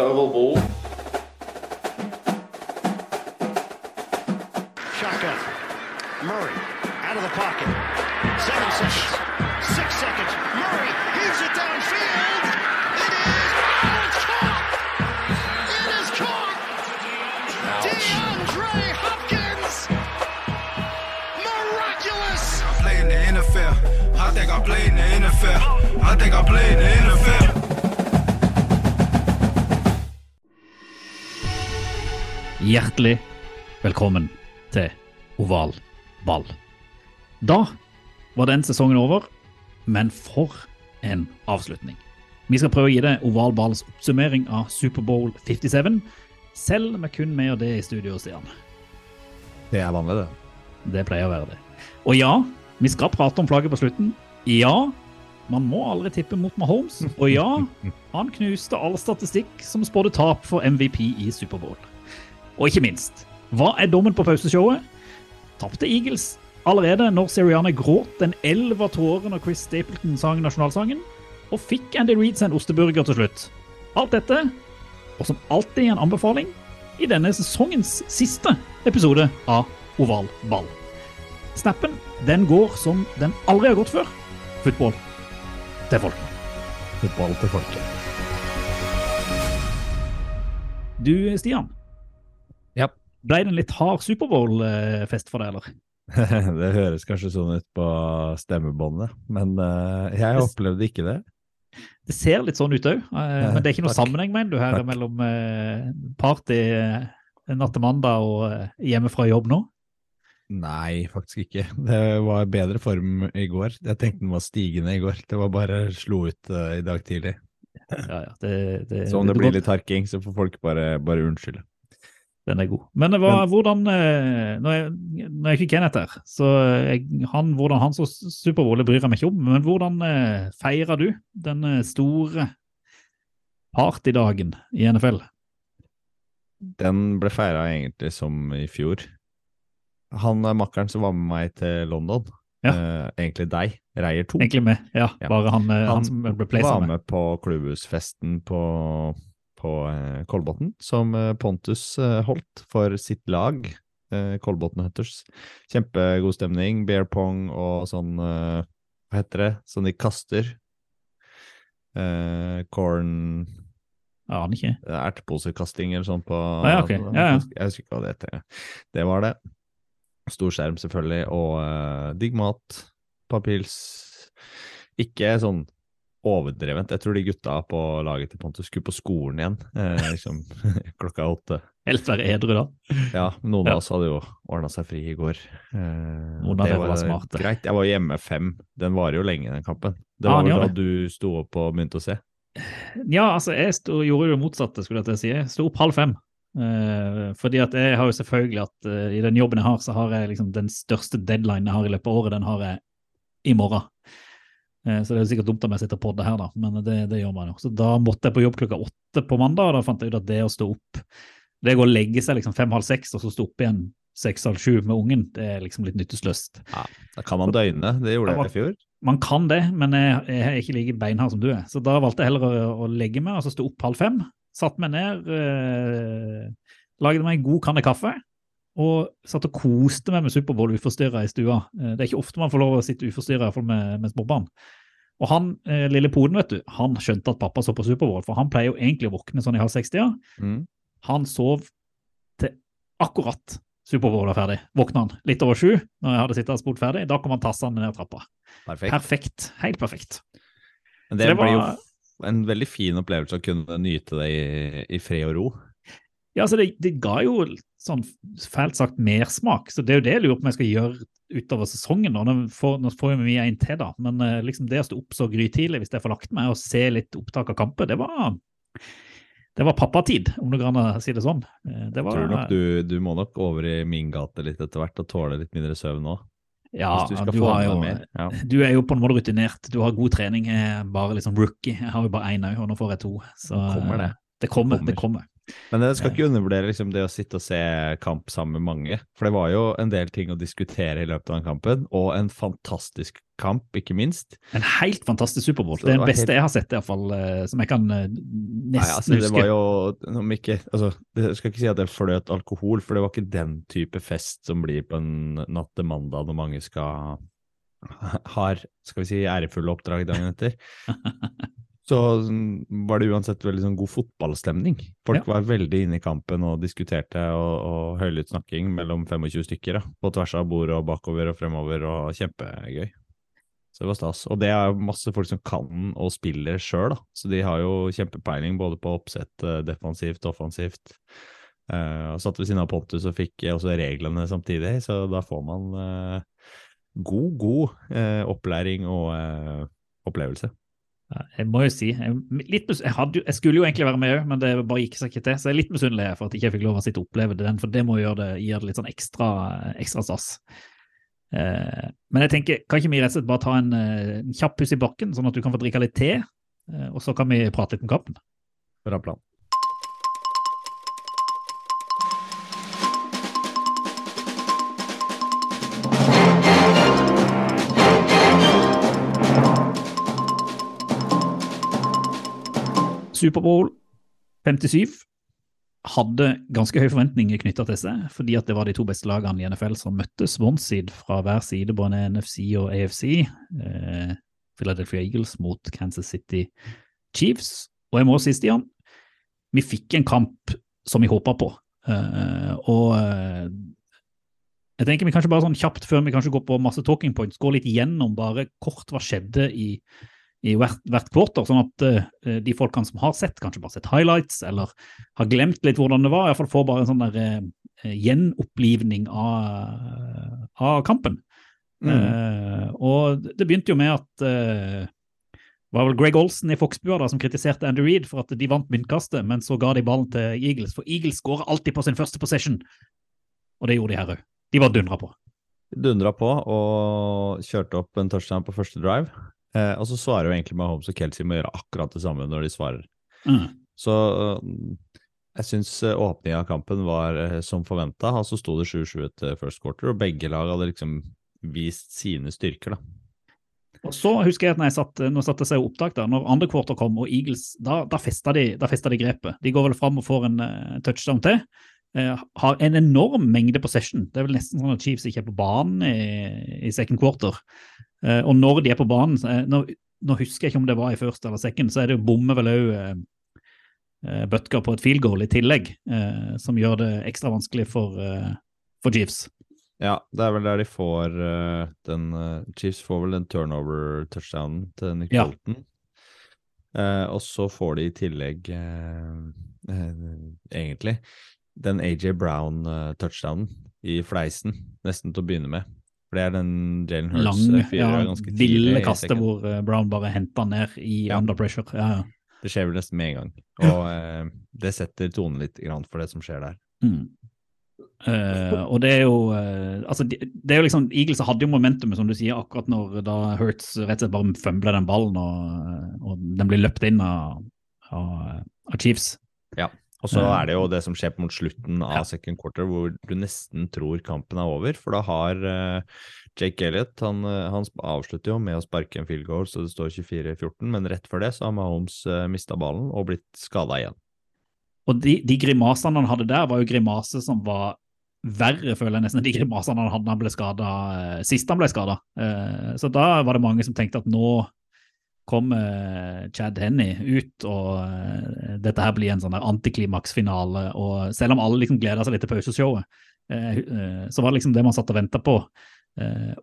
Oval ball. Shotgun. Murray out of the pocket. Seven seconds. Six seconds. Murray heaves it downfield. It is. Oh, it's caught. It is caught. DeAndre Hopkins. Miraculous. I play in the NFL. I think I play in the NFL. I think I play in the NFL. Hjertelig velkommen til Oval ball. Da var den sesongen over, men for en avslutning. Vi skal prøve å gi deg Oval balls oppsummering av Superbowl 57, selv med kun meg og det i studio, Stian. Det er vanlig, det. Det pleier å være det. Og ja, vi skal prate om flagget på slutten. Ja, man må aldri tippe mot Mahomes. Og ja, han knuste all statistikk som spådde tap for MVP i Superbowl. Og ikke minst, hva er dommen på pauseshowet? Tapte Eagles allerede når Seriane gråt en elv av tårer når Chris Stapleton sang nasjonalsangen? Og fikk Andy Reeds en osteburger til slutt? Alt dette, og som alltid en anbefaling, i denne sesongens siste episode av Oval ball. Snappen den går som den aldri har gått før. Football til folket. Fotball til folket. Du, Stian. Ble det en litt hard Superbowl-fest for deg, eller? det høres kanskje sånn ut på stemmebåndet, men uh, jeg opplevde ikke det. Det ser litt sånn ut òg, men det er ikke noe Takk. sammenheng mener du her Takk. mellom uh, party eh, natt til mandag og eh, hjemme fra jobb nå? Nei, faktisk ikke. Det var bedre form i går. Jeg tenkte den var stigende i går. Det var bare slo ut eh, i dag tidlig. Ja, ja, det, det, Så om det det blir litt harking, så får folk bare, bare unnskylde. Den er god. Men det var, hvordan Når Nå er, jeg fikk Kenneth her, så jeg, han, hvordan han så Superbowl bryr jeg meg ikke om. Men hvordan eh, feirer du den eh, store partydagen i NFL? Den ble feira egentlig som i fjor. Han er makkeren som var med meg til London, Ja. eh, egentlig deg, Reier 2. Egentlig med, ja, Ja. bare han, eh, han, Han som ble var placet med. med på klubbhusfesten på, på eh, Kolbotn, som eh, Pontus eh, holdt for sitt lag, Kolbotn Hunters. Kjempegod stemning, bear pong og sånn Hva heter det? Sånn de kaster. Eh, corn Aner ikke. Erteposekasting eller sånn på ja, okay. Ja, ja. Jeg husker ikke hva det heter. Det var det. Stor skjerm, selvfølgelig, og eh, digg mat. Papils. Ikke sånn overdrevent. Jeg tror de gutta på laget til Pontus skulle på skolen igjen eh, liksom, klokka åtte. Helst være edru, da. Ja, noen Ja. av oss hadde jo ordna seg fri i går. Eh, Noen av det var, var smarte. Greit. Jeg var hjemme fem. Den varer jo lenge, den kampen. Det var ja, vel da du sto opp og begynte å se? Ja, altså, jeg stod, gjorde jo det motsatte, skulle jeg til å si. Jeg sto opp halv fem. Eh, fordi at jeg har jo selvfølgelig at eh, i den jobben jeg har, så har jeg liksom den største deadline jeg har i løpet av året, den har jeg i morgen. Eh, så det er jo sikkert dumt om jeg sitter på det her, da, men det, det gjør man jo. Så da måtte jeg på jobb klokka åtte på mandag, og da fant jeg ut at det å stå opp Det å legge seg liksom fem-halv seks, og så stå opp igjen seks-halv sju med ungen, det er liksom litt nytteløst. Da kan man døgne. Det gjorde jeg i fjor. Man kan det, men jeg, jeg er ikke like beinhard som du er. Så da valgte jeg heller å, å legge meg, altså stå opp halv fem. Satt meg ned, øh, lagde meg en god kanne kaffe, og satt og koste meg med Superbowl uforstyrra i stua. Eh, det er ikke ofte man får lov å sitte uforstyrra, iallfall med, med småbarn. Og han eh, lille poden, vet du, han skjønte at pappa så på Superbowl, for han pleier jo egentlig å våkne sånn i halv seks-tida. Mm. Han sov til akkurat Superbowl var ferdig. Våkna han litt over sju når jeg hadde sittet og spurt ferdig. Da kom han tassende ned trappa. Perfekt. Perfekt. Helt perfekt. Men det, det blir jo en veldig fin opplevelse å kunne nyte det i, i fred og ro. Ja, altså det, det ga jo sånn fælt sagt mersmak, så det er jo det jeg lurer på om jeg skal gjøre utover sesongen. nå. Nå får, nå får vi en til, da, men eh, liksom det å stå opp så grytidlig hvis jeg får lagt meg og se litt opptak av kamper, det var det var pappatid, om du kan si det sånn. Eh, Det var, Tror nok du, du må nok over i min gate litt etter hvert og tåle litt mindre søvn òg. ja, du du, jo. Ja. du er jo på en måte rutinert, du har god trening, er bare liksom rookie. Jeg har jo bare én òg, og nå får jeg to. Så Kommer det. Det kommer, Kommer. det kommer. Men jeg skal ikke undervurdere liksom, det å sitte og se kamp sammen med mange. For det var jo en del ting å diskutere i løpet av den kampen, og en fantastisk kamp, ikke minst. En helt fantastisk Superbowl. Det er den beste helt- jeg har sett, i hvert fall, eh, som jeg kan eh, nesten Nei, altså, det huske. var jo om ikke, altså, Jeg skal ikke si at det fløt alkohol, for det var ikke den type fest som blir på en natt til mandag når mange skal har skal vi si, ærefulle oppdrag dagen etter. Så mm, var det uansett veldig sånn god fotballstemning. Folk var veldig inne i kampen og diskuterte og, og høylytt snakking mellom 25 stykker. Da, på tvers av bordet og bakover og fremover, og kjempegøy. Så det var stas. Og det er masse folk som kan og spiller sjøl. Så de har jo kjempepeiling både på oppsett, defensivt defensivt, offensivt. Uh, og satt ved siden av Pontus og fikk eh, også reglene samtidig, så da får man uh, god, god uh, opplæring og uh, opplevelse. Jeg må jo si, jeg, litt, jeg, hadde, jeg skulle jo egentlig være med òg, men det bare gikk seg ikke til. Så jeg er litt misunnelig for at jeg ikke fikk lov å sitte og oppleve den, for det må gjøre det, gjøre det litt sånn ekstra, ekstra stas. Eh, men jeg tenker, kan ikke vi rett og slett bare ta en, eh, en kjapp puss i bakken, sånn at du kan få drikke litt te, eh, og så kan vi prate litt om kampen? Bra plan. Superbowl 57 hadde ganske høye forventninger knytta til seg, fordi at det var de to beste lagene i NFL som møttes one-seed fra hver side, både NFC og AFC. Eh, Philadelphia Eagles mot Kansas City Chiefs. Og jeg må si, Stian, vi fikk en kamp som vi håpa på. Eh, og eh, jeg tenker vi kanskje bare sånn kjapt, før vi kanskje går på masse talking points, går litt gjennom bare kort hva skjedde i i hvert, hvert quarter, sånn at uh, de folkene som har sett, kanskje bare sett highlights, eller har glemt litt hvordan det var, i hvert fall får bare en sånn der uh, gjenopplivning av, av kampen. Mm. Og det begynte jo med at det var vel Greg Olsen i Foxbua da, som kritiserte Andy Reid for at de vant myntkastet, men så ga de ballen til Eagles, for Eagles skårer alltid på sin første possession. Og det gjorde de her òg. De var dundra på. Dundra på og kjørte opp en touchdown på første drive. Eh, og så svarer jo egentlig Mahomes og Kelsey må gjøre akkurat det samme når de svarer. Mm. Så øh, jeg syns åpninga av kampen var eh, som forventa. Altså sto det 7-7 etter first quarter, og begge lag hadde liksom vist sine styrker, da. Og så husker jeg at når jeg satt, nå satte seg opptak der, når andre quarter kom og Eagles, da, da festa de, de grepet. De går vel fram og får en uh, touchdown til. Eh, har en enorm mengde possession. Det er vel nesten sånn at Chiefs ikke er på banen i, i second quarter. Eh, og når de er på banen, er- nå, nå husker jeg ikke om det var i første eller second, så er det jo bommer vel òg eh, eh, Butker på et field goal i tillegg, eh, som gjør det ekstra vanskelig for, eh, for Chiefs. Ja, det er vel der de får uh, den uh, Chiefs får vel den turnover-touchdownen til Nick Ja. Bolton. Eh, og så får de i tillegg, eh, eh, egentlig, den AJ Brown-touchdownen i fleisen, nesten til å begynne med. For det er den Jalen Hurts Lang, eh, ja, ville kaste hvor eh, Brown bare henta ned i Ja. under pressure. Ja, ja. Det skjer vel nesten med en gang. Og eh, det setter tonen litt for det som skjer der. Mm. Uh, og det er jo uh, altså det, det er jo liksom Eagles hadde jo momentumet, som du sier, akkurat når da Hurts rett og slett bare fømbler den ballen, og, og den blir løpt inn av, av, av Chiefs. Og så er det jo det som skjer mot slutten av Ja. second quarter, hvor du nesten tror kampen er over. For da har uh, Jake Elliott han, eh, han avslutter jo med å sparke en field goal, så det står 24-14. Men rett før det så har Mahomes uh, mista ballen og blitt skada igjen. Og de, de grimasene han hadde der, var jo grimaser som var verre, føler jeg nesten, enn de grimasene han hadde da han ble skada sist han ble skada. så da var det mange som tenkte at nå kommer Chad Henny ut, og eh, dette her blir en sånn antiklimaksfinale. Og selv om alle liksom gleda seg litt til pauseshowet, eh, eh, så var det liksom det man satt og venta på.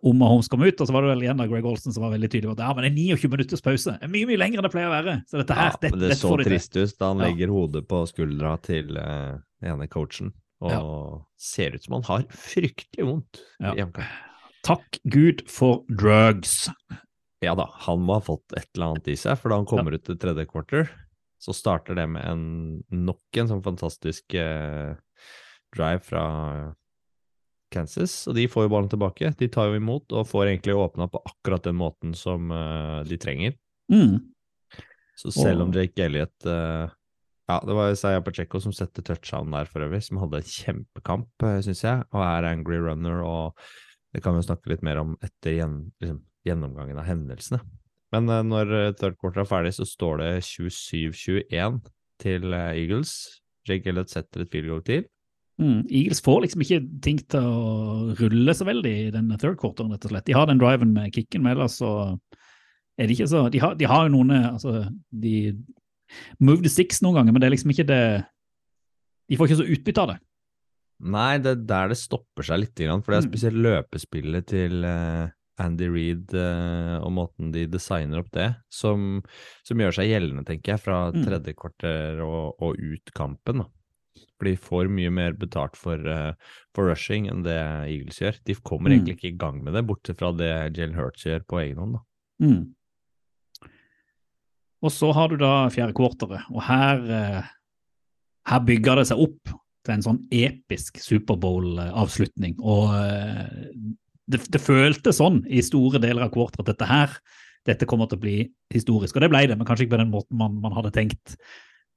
om Mahomes kom ut, og så var det vel igjen da Greg Olsen som var veldig tydelig på at ja, men det er 29 minutters pause. Det er mye mye lenger enn det pleier å være. Så dette her, Ja, dette, men det dette så trist ut da han Ja. legger hodet på skuldra til uh, ene coachen. Og ser ut som han har fryktelig vondt. Ja. i. Takk Gud for drugs. Ja da, han må ha fått et eller annet i seg, for da han kommer ut til tredje quarter, så starter det med en nok en sånn fantastisk eh, drive fra Kansas, og de får jo ballen tilbake. De tar jo imot og får egentlig åpna på akkurat den måten som eh, de trenger. Mm. Så selv om Og- Jake Elliot eh, Ja, det var Isaiah Pacheco som setter touchdown der for øvrig, som hadde en kjempekamp, uh, syns jeg, og er angry runner, og det kan vi snakke litt mer om etter gjen, liksom, gjennomgangen av hendelsene. Men eh, når eh, third quarter er ferdig, så står det 27-21 til eh, Eagles. Jake Elliot setter et field goal til. Mm. Eagles får liksom ikke ting til å rulle så veldig i den third quarteren, rett og slett. De har den driven med kicken, men ellers så er det ikke så De har, de har jo noen altså, De move the sticks noen ganger, men det er liksom ikke det De får ikke så utbytte av det. Nei, det er der det stopper seg litt, for det er Mm. spesielt løpespillet til Andy Reed eh, og måten de designer opp det, som, som gjør seg gjeldende, tenker jeg, fra Mm. tredje kvarter og, og ut kampen. da. For de får mye mer betalt for, uh, for rushing enn det Eagles gjør. De kommer Mm. egentlig ikke i gang med det, bortsett fra det Jalen Hurts gjør på egen hånd. da. Mm. Og så har du da fjerde kvarteret, og her, eh, her bygger det seg opp til en sånn episk Superbowl-avslutning. Og eh, det, det føltes sånn i store deler av quarter at dette her dette kommer til å bli historisk. Og det ble det, men kanskje ikke på den måten man, man hadde tenkt.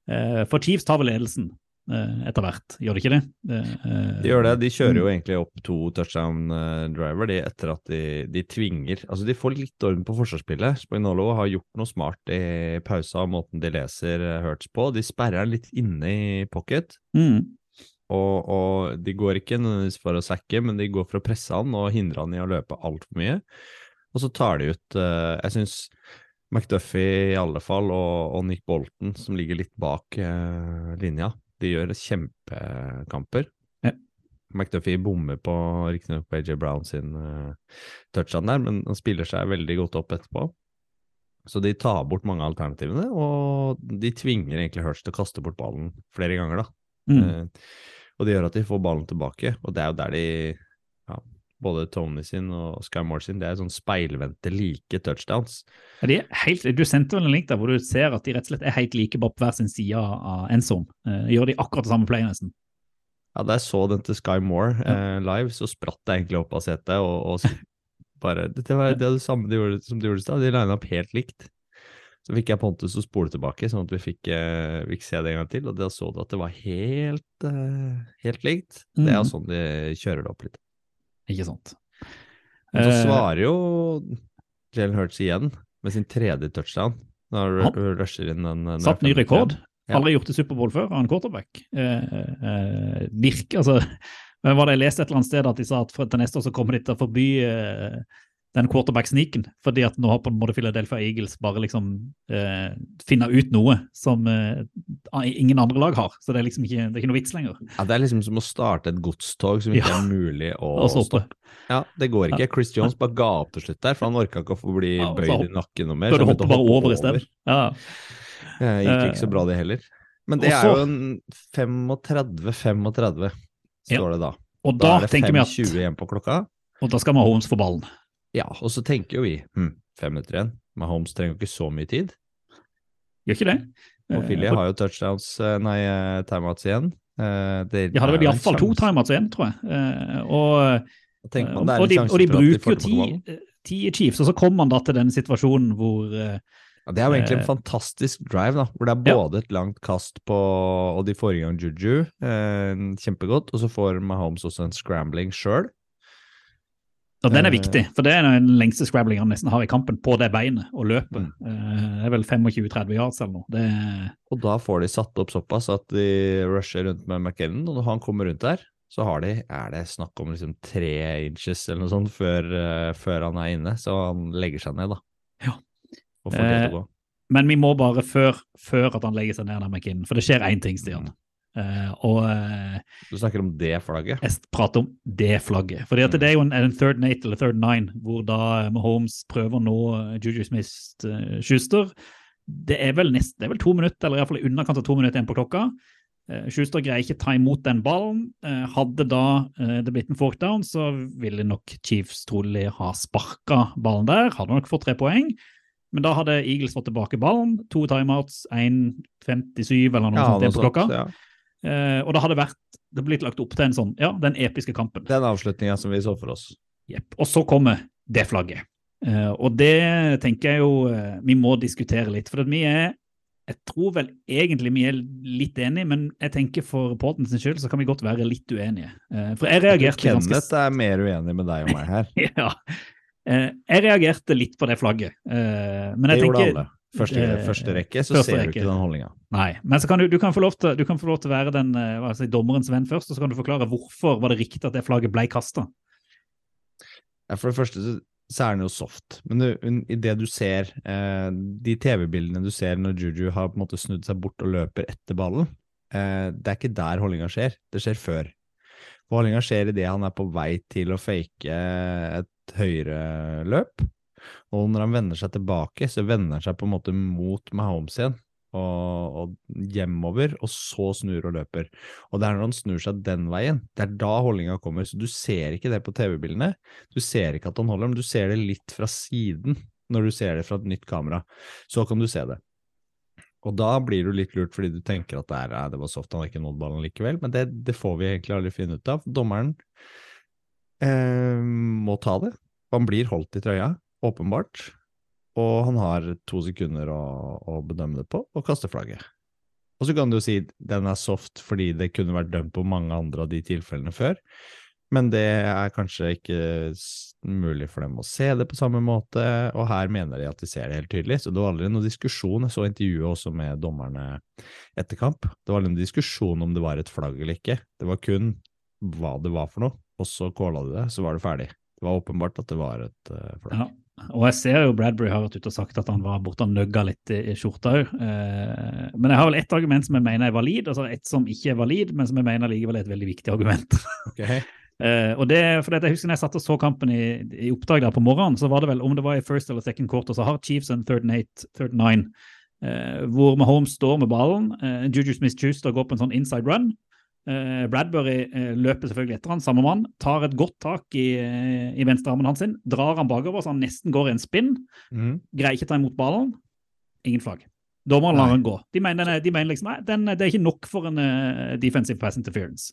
Eh, For Chiefs tar vel ledelsen eh, etter hvert, gjør det ikke det? Eh, De gjør det. De kjører mm. jo egentlig opp to touchdown-driver de etter at de, de tvinger Altså, de får litt orden på forsvarsspillet. Spagnolo har gjort noe smart i pausa av måten de leser Hurts på. De sperrer den litt inne i pocket, Mm. Og, og de går ikke nødvendigvis for å sacke, men de går for å presse han og hindre han i å løpe altfor mye. Og så tar de ut uh, Jeg syns McDuffie i alle fall, og, og Nick Bolton, som ligger litt bak uh, linja, de gjør kjempekamper. Ja. McDuffie bommer på riktignok på AJ Brown sin uh, touchdown der, men han spiller seg veldig godt opp etterpå. Så de tar bort mange av alternativene, og de tvinger egentlig Hurst til å kaste bort ballen flere ganger, da. Mm. Eh, og det gjør at de får ballen tilbake, og det er jo der de ja, både Tony sin og Sky Moore sin, det er sånn speilvendte like touchdowns. Ja, de er helt, du sendte vel en link der hvor du ser at de rett og slett er helt like bare på hver sin side av endzone. Eh, gjør de akkurat det samme play nesten. Ja, da jeg så den til Sky Moore eh, live, så spratt jeg egentlig opp av setet og, og bare Det var det, det samme de gjorde som de gjorde i stad, de lina opp helt likt. Så fikk jeg Pontus å spole tilbake, sånn at vi fikk, eh, fikk se det en gang til, og da så du at det var helt, eh, helt likt. Det er Mhm. jo sånn de kjører det opp litt. Ikke sant? Men så Eh, svarer jo Jalen Hurts igjen med sin tredje touchdown. Når Han rusher inn den den Satt ny rekord. Ja. Aldri gjort i Superbowl før av en quarterback. Eh, eh, virker, altså men var det Jeg leste et eller annet sted at de sa at for, til neste år så kommer de til å forby eh, den quarterback-sniken. Fordi at nå har på en måte Philadelphia Eagles bare liksom eh, finner ut noe som eh, ingen andre lag har. Så det er liksom ikke, det er ikke noe vits lenger. Ja, det er liksom som å starte et godstog som ikke Ja. er mulig å stoppe. Ja, det går ikke. Chris Jones bare ga opp til slutt der, for han orka ikke å få bli Ja, bøyd i nakken noe mer. Så du hoppe bare over i stedet? Ja. Det gikk ikke så bra, det heller. Men det Også, er jo en 35-35, Ja. står det da. Og Da da, er det tenker vi 5-20 at igjen på klokka. Og da skal Mahomes få ballen. Ja, og så tenker jo vi hm, fem minutter igjen. Mahomes trenger ikke så mye tid. Gjør ikke det? Og Eh, Philly har jo touchdowns, eh, nei, eh, timeouts igjen. Eh, det De hadde er vel iallfall to timeouts igjen, tror jeg. Eh, og, man og, det de, og de bruker jo det ti, eh, i Chiefs, og så kommer man da til den situasjonen hvor eh, Ja, det er jo egentlig en Eh, fantastisk drive, da, hvor det er ja. både et langt kast på Og de får i gang Juju, eh, kjempegodt, og så får Mahomes også en scrambling sjøl. Og den er Eh. viktig, for det er den lengste scrabblingen han nesten har i kampen, på det beinet, og løpet. Mm. Eh, det er vel 25-30 yards eller noe. Det, Og da får de satt opp såpass at de rusher rundt med McKinnon, og når han kommer rundt der, så har de Er det snakk om liksom tre inches eller noe sånt før, eh, før han er inne, så han legger seg ned, da. Ja. Og får det til å gå. men vi må bare, før, før at han legger seg ned der, McKinnon, for det skjer én ting, Stian. Eh, og uh, Du snakker om det flagget? jeg prater om det flagget. Fordi at det er jo en, en third nate eller third nine, hvor da Mahomes prøver å nå eh, Juju Smith-Schuster. det er vel nest, det er vel to minutter, eller iallfall i underkant av to minutter igjen på klokka. Uh, Schuster greier ikke ta imot den ballen. Eh, Hadde da eh, det blitt en fork down, så ville nok Chiefs trolig ha sparka ballen der. Hadde nok fått tre poeng. Men da hadde Eagles fått tilbake ballen. To timeouts, 1.57 eller noe sånt igjen på klokka. ja. Eh, og da hadde vært, det blitt lagt opp til en sånn, ja, den episke kampen. Den avslutninga som vi så for oss. Jepp. Og så kommer det flagget. Eh, og det tenker jeg jo eh, vi må diskutere litt. For at vi er Jeg tror vel egentlig vi er litt enige, men jeg tenker for reporten sin skyld så kan vi godt være litt uenige. Eh, for jeg reagerte ganske Kenneth er mer uenig med deg og meg her. ja. Eh, jeg reagerte litt på det flagget. Eh, men jeg Det gjorde tenker alle. Første, Eh, første rekke, så første ser du ikke den holdninga. Nei, men så kan du, du, kan få lov til, du kan få lov til å være den, eh, si, dommerens venn først, og så kan du forklare hvorfor var det riktig at det flagget ble kasta. Ja, for det første så, så er den jo soft, men det, i det du ser, eh, de TV-bildene du ser når Juju har på en måte snudd seg bort og løper etter ballen, eh, det er ikke der holdninga skjer, det skjer før. Holdninga skjer idet han er på vei til å fake et høyere løp, og når han vender seg tilbake, så vender han seg på en måte mot Mahomes igjen. Og, og hjemover, og så snur og løper. Og det er når han snur seg den veien, det er da holdninga kommer. Så du ser ikke det på TV-bildene. Du ser ikke at han holder, men du ser det litt fra siden når du ser det fra et nytt kamera. Så kan du se det. Og da blir du litt lurt fordi du tenker at det, er, nei, det var soft, han har ikke nådd ballen likevel. Men det, det får vi egentlig aldri finne ut av. Dommeren eh, må ta det. Han blir holdt i trøya, åpenbart. Og han har to sekunder å, å bedømme det på, og kaste flagget. Og så kan du jo si den er soft fordi det kunne vært dømt på mange andre av de tilfellene før. Men det er kanskje ikke mulig for dem å se det på samme måte, og her mener de at de ser det helt tydelig. Så det var aldri noen diskusjon. Jeg så intervjuet også med dommerne etter kamp. Det var aldri noen diskusjon om det var et flagg eller ikke. Det var kun hva det var for noe, og så calla de det, så var det ferdig. Det var åpenbart at det var et eh, flagg. Ja. Og jeg ser jo Bradbury har vært ute og sagt at han var borte og nøgga litt i, i skjorta òg. Eh, men jeg har vel ett argument som jeg mener er valid, altså ett som ikke er valid, men som jeg mener likevel er et veldig viktig argument. Okay. Eh, og det, for det, jeg husker når jeg satt og så kampen i, i opptak der på morgenen, så var det vel om det var i first eller second quarter, så har Chiefs en third and eight, third and nine, eh, hvor Mahomes står med ballen. Eh, Juju Smith-Schuster går på en sånn inside run. Eh, Bradbury eh, løper selvfølgelig etter han, samme mann, tar et godt tak i, eh, i venstrearmen hans, sin, drar han bakover så han nesten går i en spinn, Mm. greier ikke ta imot ballen. Ingen flagg. Dommeren lar han gå. De mener, er- de mener liksom nei, den, det er ikke nok for en uh, defensive pass interference.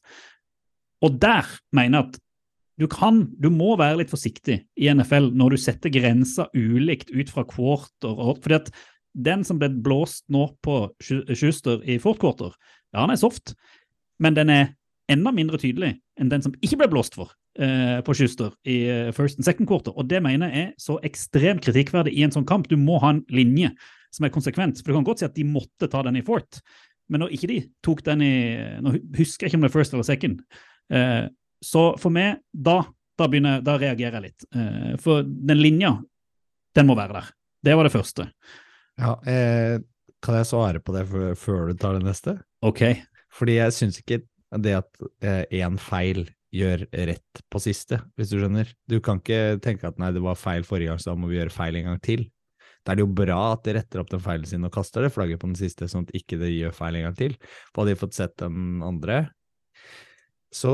Og der mener jeg at du kan, du må være litt forsiktig i NFL når du setter grenser ulikt ut fra quarter. fordi at den som ble blåst nå på Schuster i fourth quarter, ja, han er soft, men den er enda mindre tydelig enn den som ikke ble blåst for eh, på Schuster i eh, first and second quarter. Og det mener jeg er så ekstremt kritikkverdig i en sånn kamp. Du må ha en linje som er konsekvent. For du kan godt si at de måtte ta den i fourth, men når ikke de tok den i Nå husker jeg ikke om det er first eller second. Eh, så for meg, da, da, begynner, da reagerer jeg litt. Eh, for den linja, den må være der. Det var det første. Ja, eh, kan jeg svare på det før du tar det neste? OK. Fordi jeg syns ikke det at én feil gjør rett på siste, hvis du skjønner. Du kan ikke tenke at nei, det var feil forrige gang, så da må vi gjøre feil en gang til. Da er det jo bra at de retter opp den feilen sin og kaster det flagget på den siste, sånn at ikke det gjør feil en gang til. For hadde de fått sett den andre, så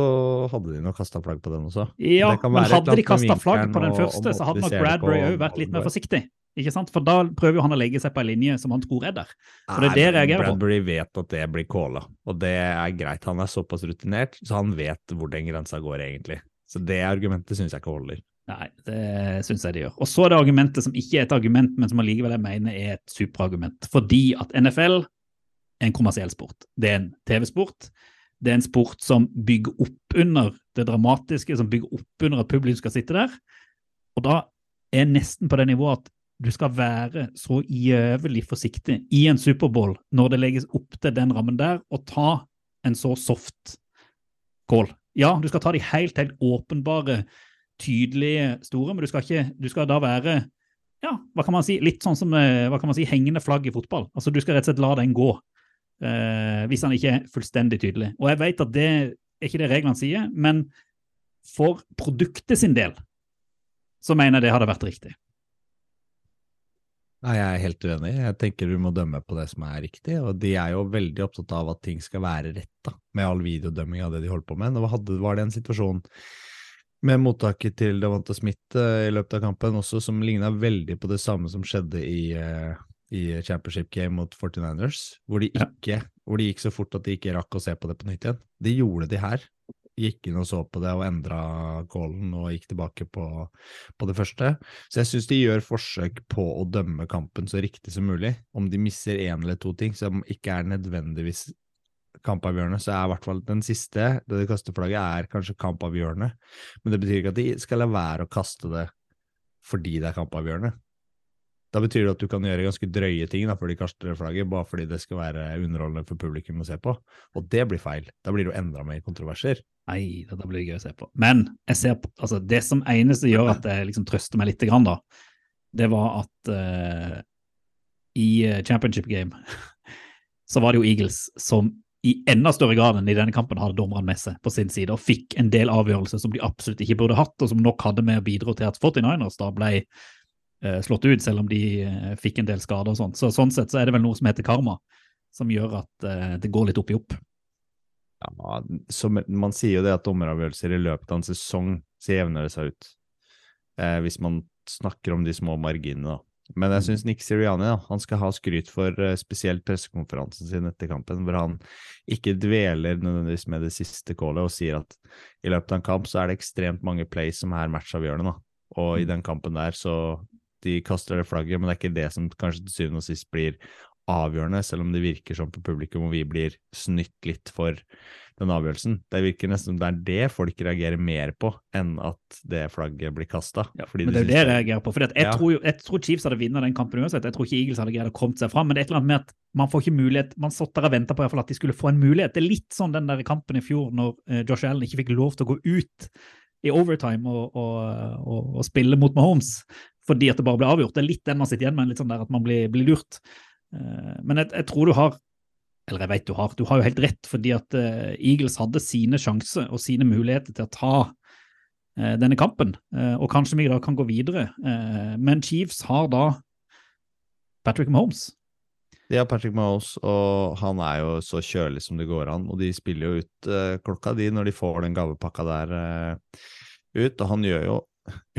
hadde de nok kasta flagg på den også. Ja, men hadde de kasta flagg på den første, så hadde nok Bradbury òg vært litt mer forsiktig. Ikke sant? For da prøver jo han å legge seg på en linje som han tror er der. Og det er det jeg reagerer på. Bradbury vet at det blir calla, og det er greit. Han er såpass rutinert, så han vet hvor den grensa går, egentlig. Så det argumentet syns jeg ikke holder. Nei, det syns jeg det gjør. Og så er det argumentet som ikke er et argument, men som allikevel jeg mener er et superargument. Fordi at NFL er en kommersiell sport. Det er en TV-sport. Det er en sport som bygger opp under det dramatiske, som bygger opp under at publikum skal sitte der. Og da er nesten på det nivået at du skal være så jævlig forsiktig i en Superbowl når det legges opp til den rammen der, og ta en så soft call. Ja, du skal ta de helt, helt åpenbare tydelige store, men du skal, ikke, du skal da være ja, hva kan man si, litt sånn som eh, hva kan man si, hengende flagg i fotball. Altså Du skal rett og slett la den gå, eh, hvis han ikke er fullstendig tydelig. Og jeg vet at det er ikke det reglene sier, men for produktet sin del så mener jeg det hadde vært riktig. Nei, jeg er helt uenig. Jeg tenker du må dømme på det som er riktig, og de er jo veldig opptatt av at ting skal være rett, da, med all videodømming av det de holder på med. Nå var det en situasjon med mottaket til Davante Smith eh, i løpet av kampen også, som ligna veldig på det samme som skjedde i, eh, i championship game mot 49ers, hvor de, Ja. hvor de gikk så fort at de ikke rakk å se på det på nytt igjen. Det gjorde de her. Gikk inn og så på det og endra callen og gikk tilbake på, på det første. Så jeg syns de gjør forsøk på å dømme kampen så riktig som mulig. Om de misser én eller to ting som ikke er nødvendigvis kampavgjørende, så er i hvert fall den siste, det de kaster flagget, er kanskje kampavgjørende. Men det betyr ikke at de skal la være å kaste det fordi det er kampavgjørende. Da betyr det at du kan gjøre ganske drøye ting da, før de kaster flagget, bare fordi det skal være underholdende for publikum å se på. Og det blir feil. Da blir det jo enda mer kontroverser. Nei, dette blir gøy å se på. Men ser altså, det som eneste gjør at jeg liksom trøster meg litt, grann, da, det var at uh, i eh, championship game så var det jo Eagles som i enda større grad enn i denne kampen hadde dommerne med seg på sin side og fikk en del avgjørelser som de absolutt ikke burde hatt, og som nok hadde med å bidra til at 49ers da ble slått ut, selv om de eh, fikk en del skader og sånt. Så sånn sett så er det vel noe som heter karma, som gjør at eh, det går litt opp i opp. Ja, som, Man sier jo det at dommeravgjørelser i løpet av en sesong så jevner det seg ut. Eh, hvis man snakker om de små marginene, da. Men jeg mm. syns Nick Siriani da, han skal ha skryt for spesielt pressekonferansen sin etter kampen, hvor han ikke dveler nødvendigvis med det siste callet og sier at i løpet av en kamp så er det ekstremt mange plays som er matchavgjørende. da. Og i mm. den kampen der så de kaster det flagget, men det er ikke det som kanskje til syvende og sist blir avgjørende, selv om det virker som på publikum og vi blir snytt litt for den avgjørelsen. Det virker nesten som det er det folk reagerer mer på, enn at det flagget blir kasta. Ja, men det er jo det jeg reagerer på. For jeg, ja. tror jeg tror Chiefs hadde vunnet den kampen uansett. Jeg tror ikke Eagles hadde greid å komme seg fram. Men det er et eller annet med at man får ikke mulighet Man satt der og venta på at de skulle få en mulighet. Det er litt sånn den der kampen i fjor når uh, Josh Allen ikke fikk lov til å gå ut i overtime og, og, og, og spille mot Mahomes fordi at det bare ble avgjort. Det er litt den man sitter igjen med, litt sånn der at man blir, blir lurt. Uh, men jeg, jeg tror du har eller jeg vet du har, du har jo helt rett, fordi at uh, Eagles hadde sine sjanser og sine muligheter til å ta uh, denne kampen, og kanskje vi da kan gå videre. men Chiefs har da Patrick Mahomes. De har Patrick Mahomes, og han er jo så kjølig som det går an. Og de spiller jo ut klokka di når de får den gavepakka der ut, og han gjør jo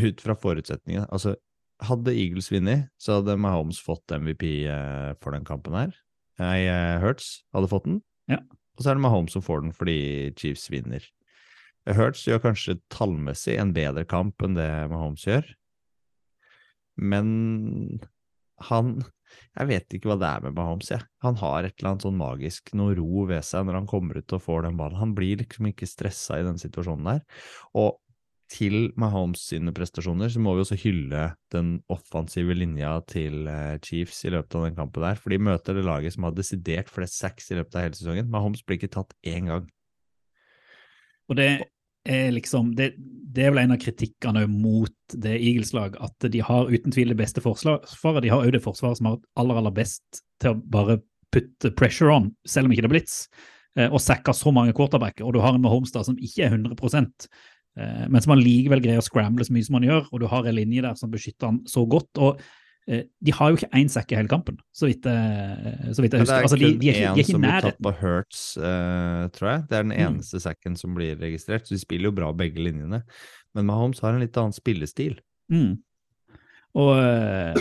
ut fra forutsetningene Altså, hadde Eagles vunnet, så hadde Mahomes fått MVP for den kampen her. Nei, Hurts hadde fått den. Ja. Og så er det Mahomes som får den fordi Chiefs vinner. Hurts gjør kanskje tallmessig en bedre kamp enn det Mahomes gjør. Men han Jeg vet ikke hva det er med Mahomes, jeg. Han har et eller annet sånn magisk, noe ro ved seg når han kommer ut og får den ballen. Han blir liksom ikke stressa i den situasjonen der. Og til Mahomes sine prestasjoner, så må vi også hylle den offensive linja til eh, Chiefs i løpet av den kampen der. For de møter det laget som har desidert flest sacks i løpet av hele sesongen. Mahomes blir ikke tatt én gang. Og det er liksom Det, det er vel en av kritikkene mot det Eagles-lag, at de har uten tvil det beste forsvaret. De har òg det forsvaret som har aller, aller best til å bare putte pressure on, selv om ikke det er blitz eh, og sacka så mange quarterbacker, og du har en Mahomes da som ikke er 100 Eh, men som han likevel greier å scramble så mye som han gjør, og du har en linje der som beskytter han så godt. og eh, de har jo ikke én sekk i hele kampen, så vidt, eh, så vidt jeg husker. Altså, de, de, er ikke, de er ikke nær. som blir tatt på Hurts, uh, tror jeg. Det er den mm. eneste mm. sekken som blir registrert. Så de spiller jo bra begge linjene. Men Mahomes har en litt annen spillestil. Mm. Og, uh,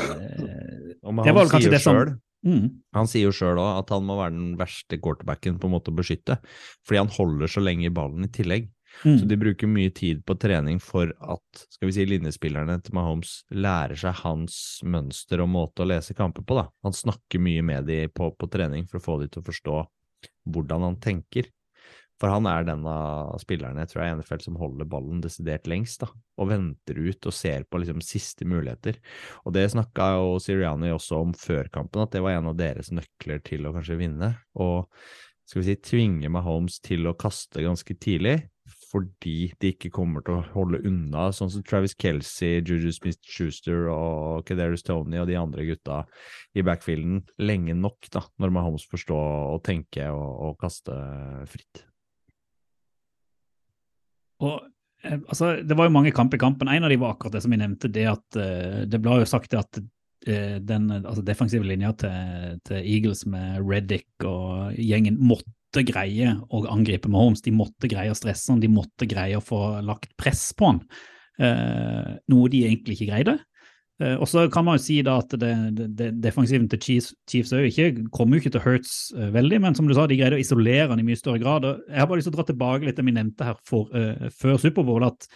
og det var kanskje det som mm. Han sier jo sjøl òg at han må være den verste quarterbacken på en måte å beskytte, fordi han holder så lenge i ballen i tillegg. Mm. Så de bruker mye tid på trening for at skal vi si, linjespillerne til Mahomes lærer seg hans mønster og måte å lese kamper på. da. Han snakker mye med dem på, på trening for å få dem til å forstå hvordan han tenker. For han er den av spillerne tror jeg er NFL som holder ballen desidert lengst, da, og venter ut og ser på liksom siste muligheter. Og det snakka jo Siriani også om før kampen, at det var en av deres nøkler til å kanskje vinne. Og skal vi si tvinge Mahomes til å kaste ganske tidlig, fordi de ikke kommer til å holde unna, sånn som Travis Kelsey, Juju Smith-Schuster og Kederis Tony og de andre gutta i backfielden lenge nok, da, når Mahomes får stå og tenke og, og kaste fritt. Og eh, altså, Det var jo mange kamper i kampen. En av de var akkurat det som jeg nevnte. Det at uh, det ble jo sagt at uh, den altså, defensive linja til, til, Eagles med Reddick og gjengen måtte måtte greie å angripe Mahomes. De måtte greie å stresse han, de måtte greie å få lagt press på han. Eh, noe de egentlig ikke greide. Eh, og så kan man jo si da at det, det, det defensiven til Chiefs, Chiefs ikke, kommer jo ikke til Hurts eh, veldig, men som du sa, de greide å isolere han i mye større grad. Og jeg har bare lyst til å dra tilbake litt til vi nevnte her for, uh, før Superbowl, at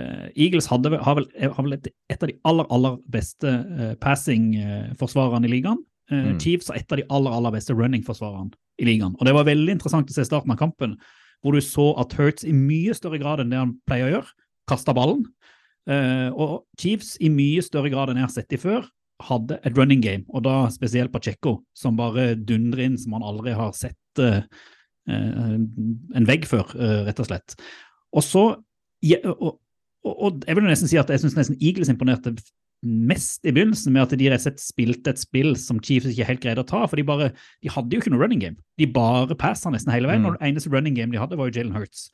uh, Eagles hadde, har vel, har vel et, av de aller, aller beste passing-forsvarerne i ligaen. Mm. Chiefs er et av de aller, aller beste running-forsvarerne i ligaen. Og Det var veldig interessant å se starten av kampen, hvor du så at Hurts i mye større grad enn det han pleier å gjøre, kasta ballen. Uh, og Chiefs i mye større grad enn jeg har sett de før, hadde et running game, og da spesielt Pacheco, som bare dundrer inn som han aldri har sett uh, en vegg før, uh, rett og slett. Og så ja, og, og, og, jeg vil nesten si at jeg syns nesten Eagles imponerte mest i begynnelsen med at de rett og slett spilte et spill som Chiefs ikke helt greide å ta. For de bare, de hadde jo ikke noe running game. De bare passa nesten hele veien. Mm. og det eneste running game de hadde, var jo Jalen Hurts.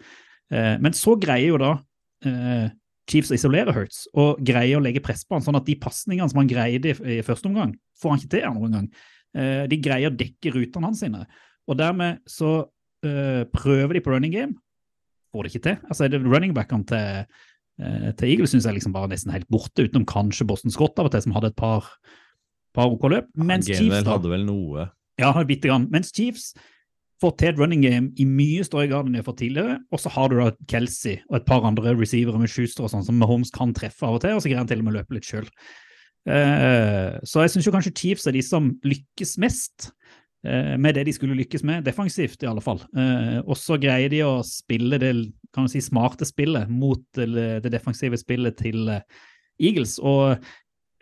Uh, men så greier jo da uh, Chiefs å isolere Hurts og greier å legge press på han, sånn at de pasningene som han greide i, i første omgang, får han ikke til andre omgang. Uh, de greier å dekke rutene hans sine. Og dermed så prøver de på running game, får det ikke til. Altså, det running backene til Eh, til Eagles syns jeg liksom bare nesten helt borte, utenom kanskje Boston Scott av og til, som hadde et par, par OK løp. Mens ja, Chiefs da, hadde vel noe. Ja, bitte grann. Mens Chiefs får til et running game i mye større grad enn de har fått tidligere. Og så har du da Kelsey og et par andre receivere med Schuster og sånn som Mahomes kan treffe av og til, og så greier han til og med å løpe litt sjøl. Uh, eh, så jeg syns kanskje Chiefs er de som lykkes mest Eh, med det de skulle lykkes med, defensivt i alle fall. Eh, og så greier de å spille det kan si, smarte spillet mot det defensive spillet til eh, Eagles. Og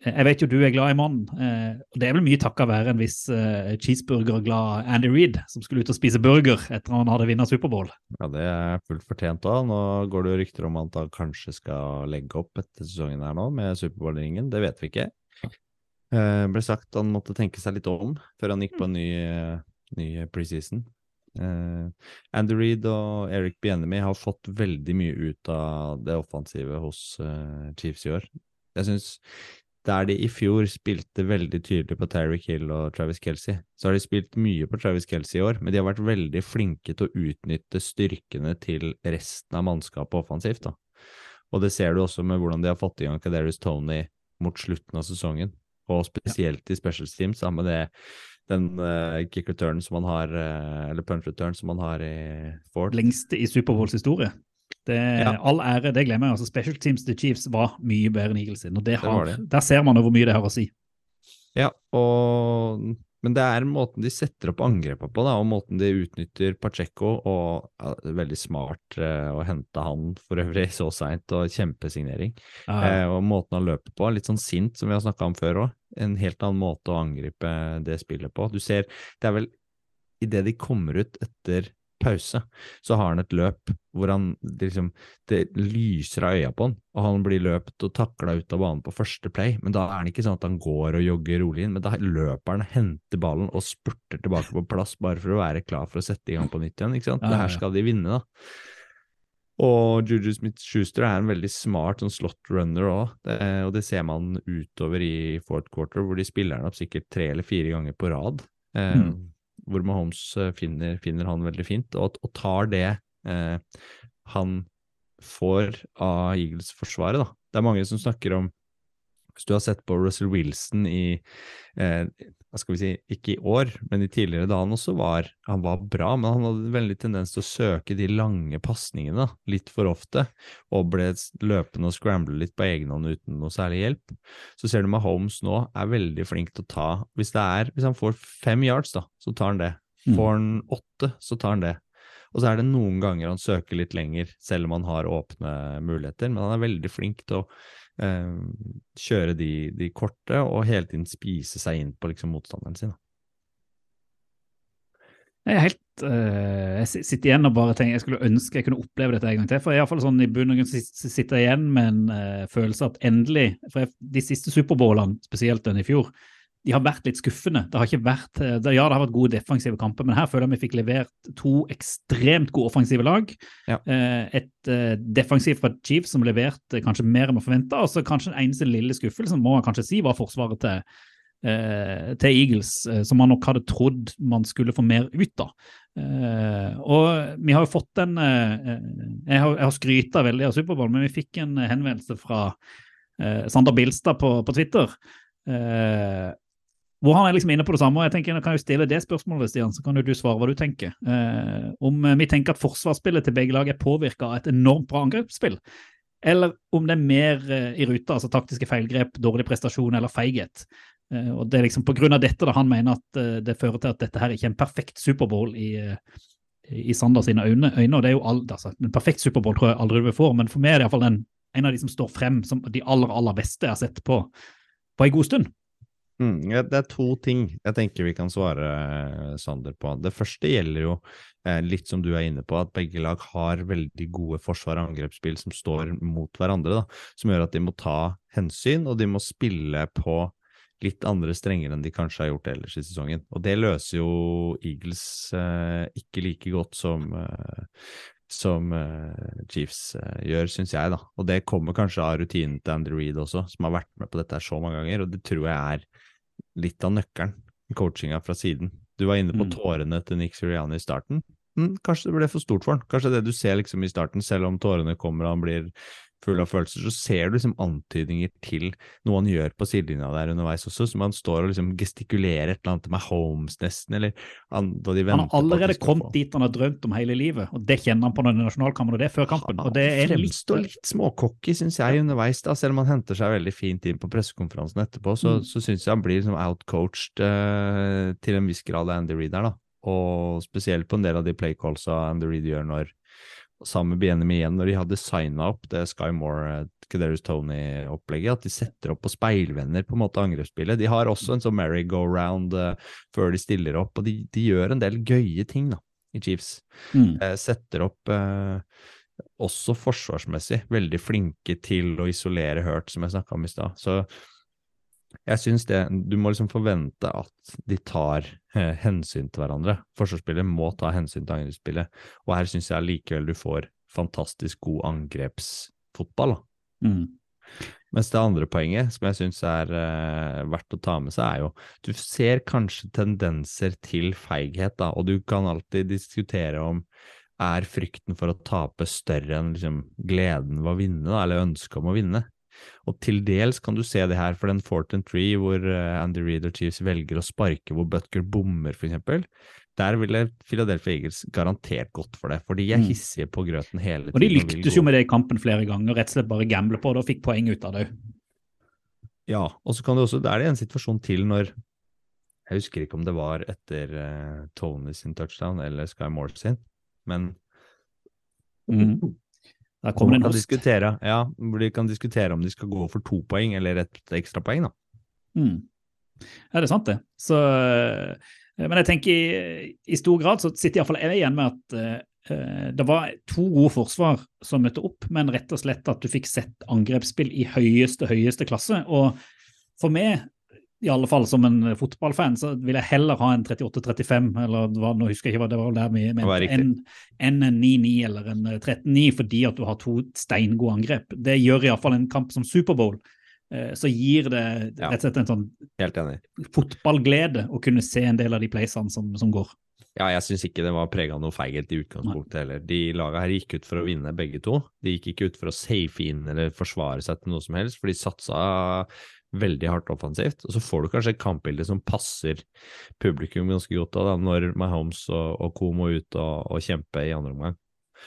jeg vet jo du er glad i mannen. Det er vel mye takka være en viss cheeseburger-glad Andy Reed, som skulle ut og spise burger etter han hadde vunnet Superbowl. Ja, det er fullt fortjent òg. Nå går det rykter om at han kanskje skal legge opp etter sesongen her nå med Superbowl-ringen. Det vet vi ikke. Uh, ble sagt han måtte tenke seg litt om før han gikk på en ny, ny preseason. Uh, Andy Reed og Eric Bienemy har fått veldig mye ut av det offensive hos uh, Chiefs i år. Jeg synes der de i fjor spilte veldig tydelig på Terry Hill og Travis Kelsey, så har de spilt mye på Travis Kelsey i år, men de har vært veldig flinke til å utnytte styrkene til resten av mannskapet offensivt. da. Og det ser du også med hvordan de har fått i gang Kaderius Tony mot slutten av sesongen og spesielt i special teams, med det, den uh, kick return som man har, uh, eller punch return som man har i Ford. Lengste i Superbowls historie. Det, ja. All ære, det glemmer jeg. altså Special teams til Chiefs var mye bedre enn Eagles sin, og det har, det det. der ser man hvor mye det har å si. Ja, og men det er måten de setter opp angrepet på, da, og måten de utnytter Pacheco og ja, Veldig smart eh, å hente han for øvrig så seint, og kjempesignering. Ah. Eh, og måten han løper på, litt sånn sint, som vi har snakka om før òg. En helt annen måte å angripe det spillet på. Du ser, det er vel idet de kommer ut etter pause, så har han et løp hvor han liksom Det lyser av øya på han, og han blir løpt og takla ut av banen på første play. Men da er det ikke sånn at han går og jogger rolig inn, men da løper han, henter ballen og spurter tilbake på plass bare for å være klar for å sette i gang på nytt igjen. ikke sant? Det her skal de vinne, da. Og Juju Smith-Schuster er en veldig smart sånn slot runner òg, og det ser man utover i fourth quarter, hvor de spiller han opp sikkert tre eller fire ganger på rad. Eh, mm hvor Mahomes eh, finner, finner, han veldig fint, og, og tar det eh, han får av Eagles-forsvaret. da. Det er mange som snakker om hvis du har sett på Russell Wilson i eh, hva skal vi si, ikke i år, men i tidligere da han også var Han var bra, men han hadde veldig tendens til å søke de lange pasningene litt for ofte, og ble løpende og scramble litt på egen hånd uten noe særlig hjelp. Så ser du Mahomes nå er veldig flink til å ta Hvis det er, hvis han får fem yards, da, så tar han det. Mm. Får han åtte, så tar han det. Og så er det noen ganger han søker litt lenger, selv om han har åpne muligheter, men han er veldig flink til å eh, kjøre de, de, korte og hele tiden spise seg inn på liksom, motstanderen sin. Jeg er helt uh, jeg sitter igjen og bare tenker jeg skulle ønske jeg kunne oppleve dette en gang til. For jeg er fall sånn i bunn og grunn sitter jeg igjen med en uh, følelse at endelig For jeg, de siste Superbowlene, spesielt den i fjor, de har vært litt skuffende. Det har ikke vært, eh, det, ja, det har vært gode defensive kamper, men her føler jeg vi fikk levert to ekstremt gode offensive lag. Ja. Eh, et eh, defensivt fra Chiefs som leverte kanskje mer enn man forventa, og så kanskje den eneste lille skuffelsen må man kanskje si var forsvaret til, til Eagles, som man nok hadde trodd man skulle få mer ut av. og vi har jo fått en Jeg har, jeg har skryta veldig av Superbowl, men vi fikk en henvendelse fra Sander Bilstad på, på Twitter. Uh, hvor han er liksom inne på det samme. og jeg tenker, jeg kan jo stille det spørsmålet, Stian, så kan jo du svare hva du tenker. Eh, om vi tenker at forsvarsspillet til begge lag er påvirka av et enormt bra angrepsspill, eller om det er mer eh, i ruta, altså taktiske feilgrep, dårlig prestasjon eller feighet. Eh, og Det er liksom av dette da han mener at eh, det fører til at dette her ikke er en perfekt Superbowl i, eh, i Sander sine øyne. øyne og det er jo all, altså, En perfekt Superbowl tror jeg aldri du får, men for meg er det iallfall en av de som står frem som de aller, aller beste jeg har sett på, på en god stund. Mm, det er to ting jeg tenker vi kan svare eh, Sander på. Det første gjelder jo eh, litt som du er inne på, at begge lag har veldig gode forsvar og angrepsspill som står mot hverandre, da, som gjør at de må ta hensyn, og de må spille på litt andre strenger enn de kanskje har gjort ellers i sesongen. Og det løser jo Eagles eh, ikke like godt som, eh, som uh, Chiefs uh, gjør, syns jeg, da. Og det kommer kanskje av rutinen til Andrew Reed også, som har vært med på dette så mange ganger, og det tror jeg er litt av nøkkelen i coachinga fra siden. Du var inne på Mm. tårene til Nick Siriani i starten. Mm, kanskje det ble for stort for han. Kanskje det du ser liksom i starten, selv om tårene kommer og han blir full av følelser, så ser du liksom antydninger til noe han gjør på sidelinja der underveis også, som han står og liksom gestikulerer et eller annet med Holmes nesten, eller han, da de Han har allerede kommet dit han har drømt om hele livet, og det kjenner han på den nasjonalkampen, og det er før kampen. Og det er litt, litt småcocky, syns jeg, underveis, da, selv om han henter seg veldig fint inn på pressekonferansen etterpå, så, Mm. så syns jeg han blir liksom outcoached eh, til en viss grad av Andy Reed der, da. Og spesielt på en del av de playcallsa Andy Reed gjør når sammen med BNM igjen, når de hadde signa opp det Sky Moore Kaderus Tony-opplegget, at de setter opp på speilvenner på en måte angrepsspillet. De har også en sånn merry-go-round uh, før de stiller opp, og de, de gjør en del gøye ting, da, i Chiefs mm, Uh, setter opp uh, også forsvarsmessig veldig flinke til å isolere Hurt, som jeg snakka om i stad. Så jeg syns det Du må liksom forvente at de tar eh, hensyn til hverandre. Forsvarsspillet må ta hensyn til angrepsspillet, og her syns jeg likevel du får fantastisk god angrepsfotball. mm. Mens det andre poenget, som jeg syns er eh, verdt å ta med seg, er jo du ser kanskje tendenser til feighet, da, og du kan alltid diskutere om er frykten for å tape større enn liksom, gleden ved å vinne, da, eller ønsket om å vinne. Og til dels kan du se det her for den fourth and three, hvor eh, Andy Reed og Chiefs velger å sparke hvor Butker bommer, eksempel. Der ville Philadelphia Eagles garantert gått for det, for de er Mm. hissige på grøten hele tiden. Og de lyktes jo med det i kampen flere ganger, rett og slett bare gamble på det og fikk poeng ut av det. Ja, og så kan det også, det er det en situasjon til når Jeg husker ikke om det var etter uh, Tony sin touchdown eller Sky Moore sin, men Mm. Der kommer en host. diskutere, ja, hvor de kan diskutere om de skal gå for to poeng eller et ekstrapoeng, da. Mm. Ja, det er sant, det. Så, eh, men jeg tenker i, i stor grad så sitter iallfall jeg igjen med at eh, det var to gode forsvar som møtte opp, men rett og slett at du fikk sett angrepsspill i høyeste, høyeste klasse. Og for meg, i alle fall som en fotballfan, så vil jeg heller ha en 38-35, eller hva, nå husker jeg ikke hva det var der vi mente, enn en 9-9 eller en 13-9, fordi at du har to steingode angrep. Det gjør iallfall en kamp som Superbowl. Eh, så gir det rett og slett en sånn fotballglede å kunne se en del av de playsene som, som går. Ja, jeg syns ikke det var prega av noe feighet i utgangspunktet heller. De laga her gikk ut for å vinne, begge to. De gikk ikke ut for å safe inn eller forsvare seg til noe som helst, for de satsa veldig hardt offensivt. Og så får du kanskje et kampbilde som passer publikum ganske godt da, når Mahomes og, og co. må ut og, og kjempe i andre omgang.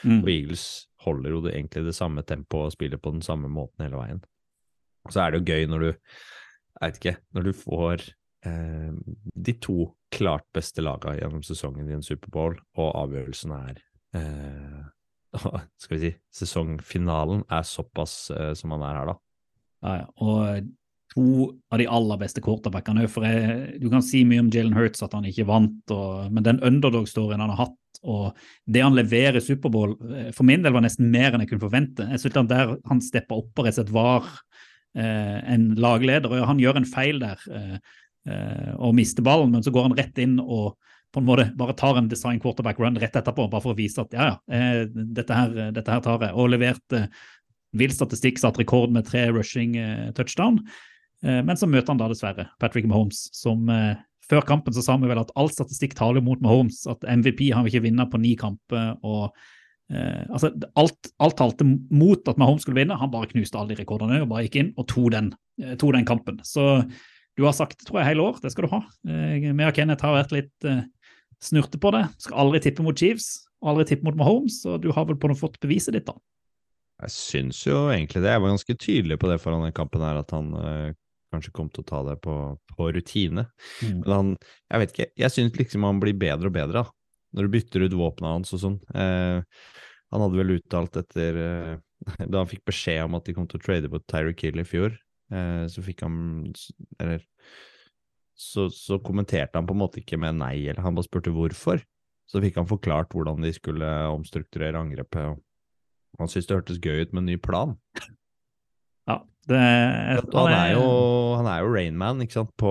Mm. Og Eagles holder jo egentlig det samme tempoet og spiller på den samme måten hele veien. Og så er det jo gøy når du, jeg vet ikke, når du får eh, de to klart beste laga gjennom sesongen i en Superbowl, og avgjørelsen er eh, Skal vi si sesongfinalen er såpass eh, som han er her, da. Ja, ja. Og to av de aller beste quarterbackene. For jeg, du kan si mye om Jalen Hurts, at han ikke vant, og, men den underdog-storyen han har hatt, og det han leverer i Superbowl, eh, for min del var nesten mer enn jeg kunne forvente. Jeg synes han der han steppa opp og rett og slett var eh, en lagleder, og han gjør en feil der eh, eh, og mister ballen, men så går han rett inn og på en måte bare tar en design quarterback run rett etterpå, bare for å vise at ja, ja, eh, dette, her, dette her tar jeg. Og leverte vill statistikk, satt rekord med tre rushing eh, touchdown. Eh, men så møter han da dessverre Patrick Mahomes, som eh, før kampen så sa vi vel at all statistikk taler mot Mahomes, at MVP har vi ikke vunnet på ni kamper. og eh, altså alt, alt talte mot at Mahomes skulle vinne. Han bare knuste alle de rekordene og bare gikk inn og tok den, eh, to den kampen. Så du har sagt tror jeg hele år, det skal du ha. Eh, meg og Kenneth har vært litt eh, snurte på det. Skal aldri tippe mot Chiefs, aldri tippe mot Mahomes, og du har vel på noe fått beviset ditt, da. Jeg syns jo egentlig det. Jeg var ganske tydelig på det foran den kampen her, at han kanskje kom til å ta det på, på rutine. Mm. Men han, jeg vet ikke, jeg syns liksom han blir bedre og bedre, da. Når du bytter ut våpnene hans og sånn. Eh, han hadde vel uttalt etter eh, Da han fikk beskjed om at de kom til å trade på Tyreek Hill i fjor, eh, så fikk han Eller så, så kommenterte han på en måte ikke med nei, eller han bare spurte hvorfor. Så fikk han forklart hvordan de skulle omstrukturere angrepet. Han syntes det hørtes gøy ut med en ny plan. Det, Og han er jo, han er jo Rainman, ikke sant, på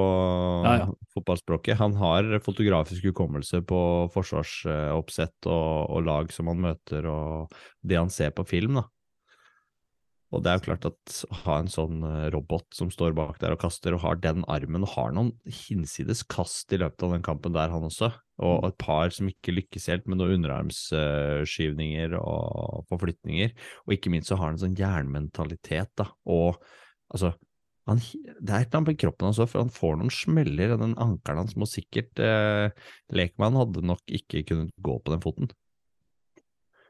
Ja, ja. fotballspråket. Han har fotografisk hukommelse på forsvarsoppsett og, og lag som han møter, og det han ser på film, da. Og det er jo klart at å ha en sånn eh, robot som står bak der og kaster, og har den armen, og har noen hinsides kast i løpet av den kampen der, han også, og et par som ikke lykkes helt med noen underarmsskyvninger og forflytninger, og ikke minst så har han en sånn jernmentalitet, da, og altså han, det er et eller annet med kroppen hans òg, for han får noen smeller, den ankelen hans må sikkert eh, Lekmann hadde nok ikke kunnet gå på den foten.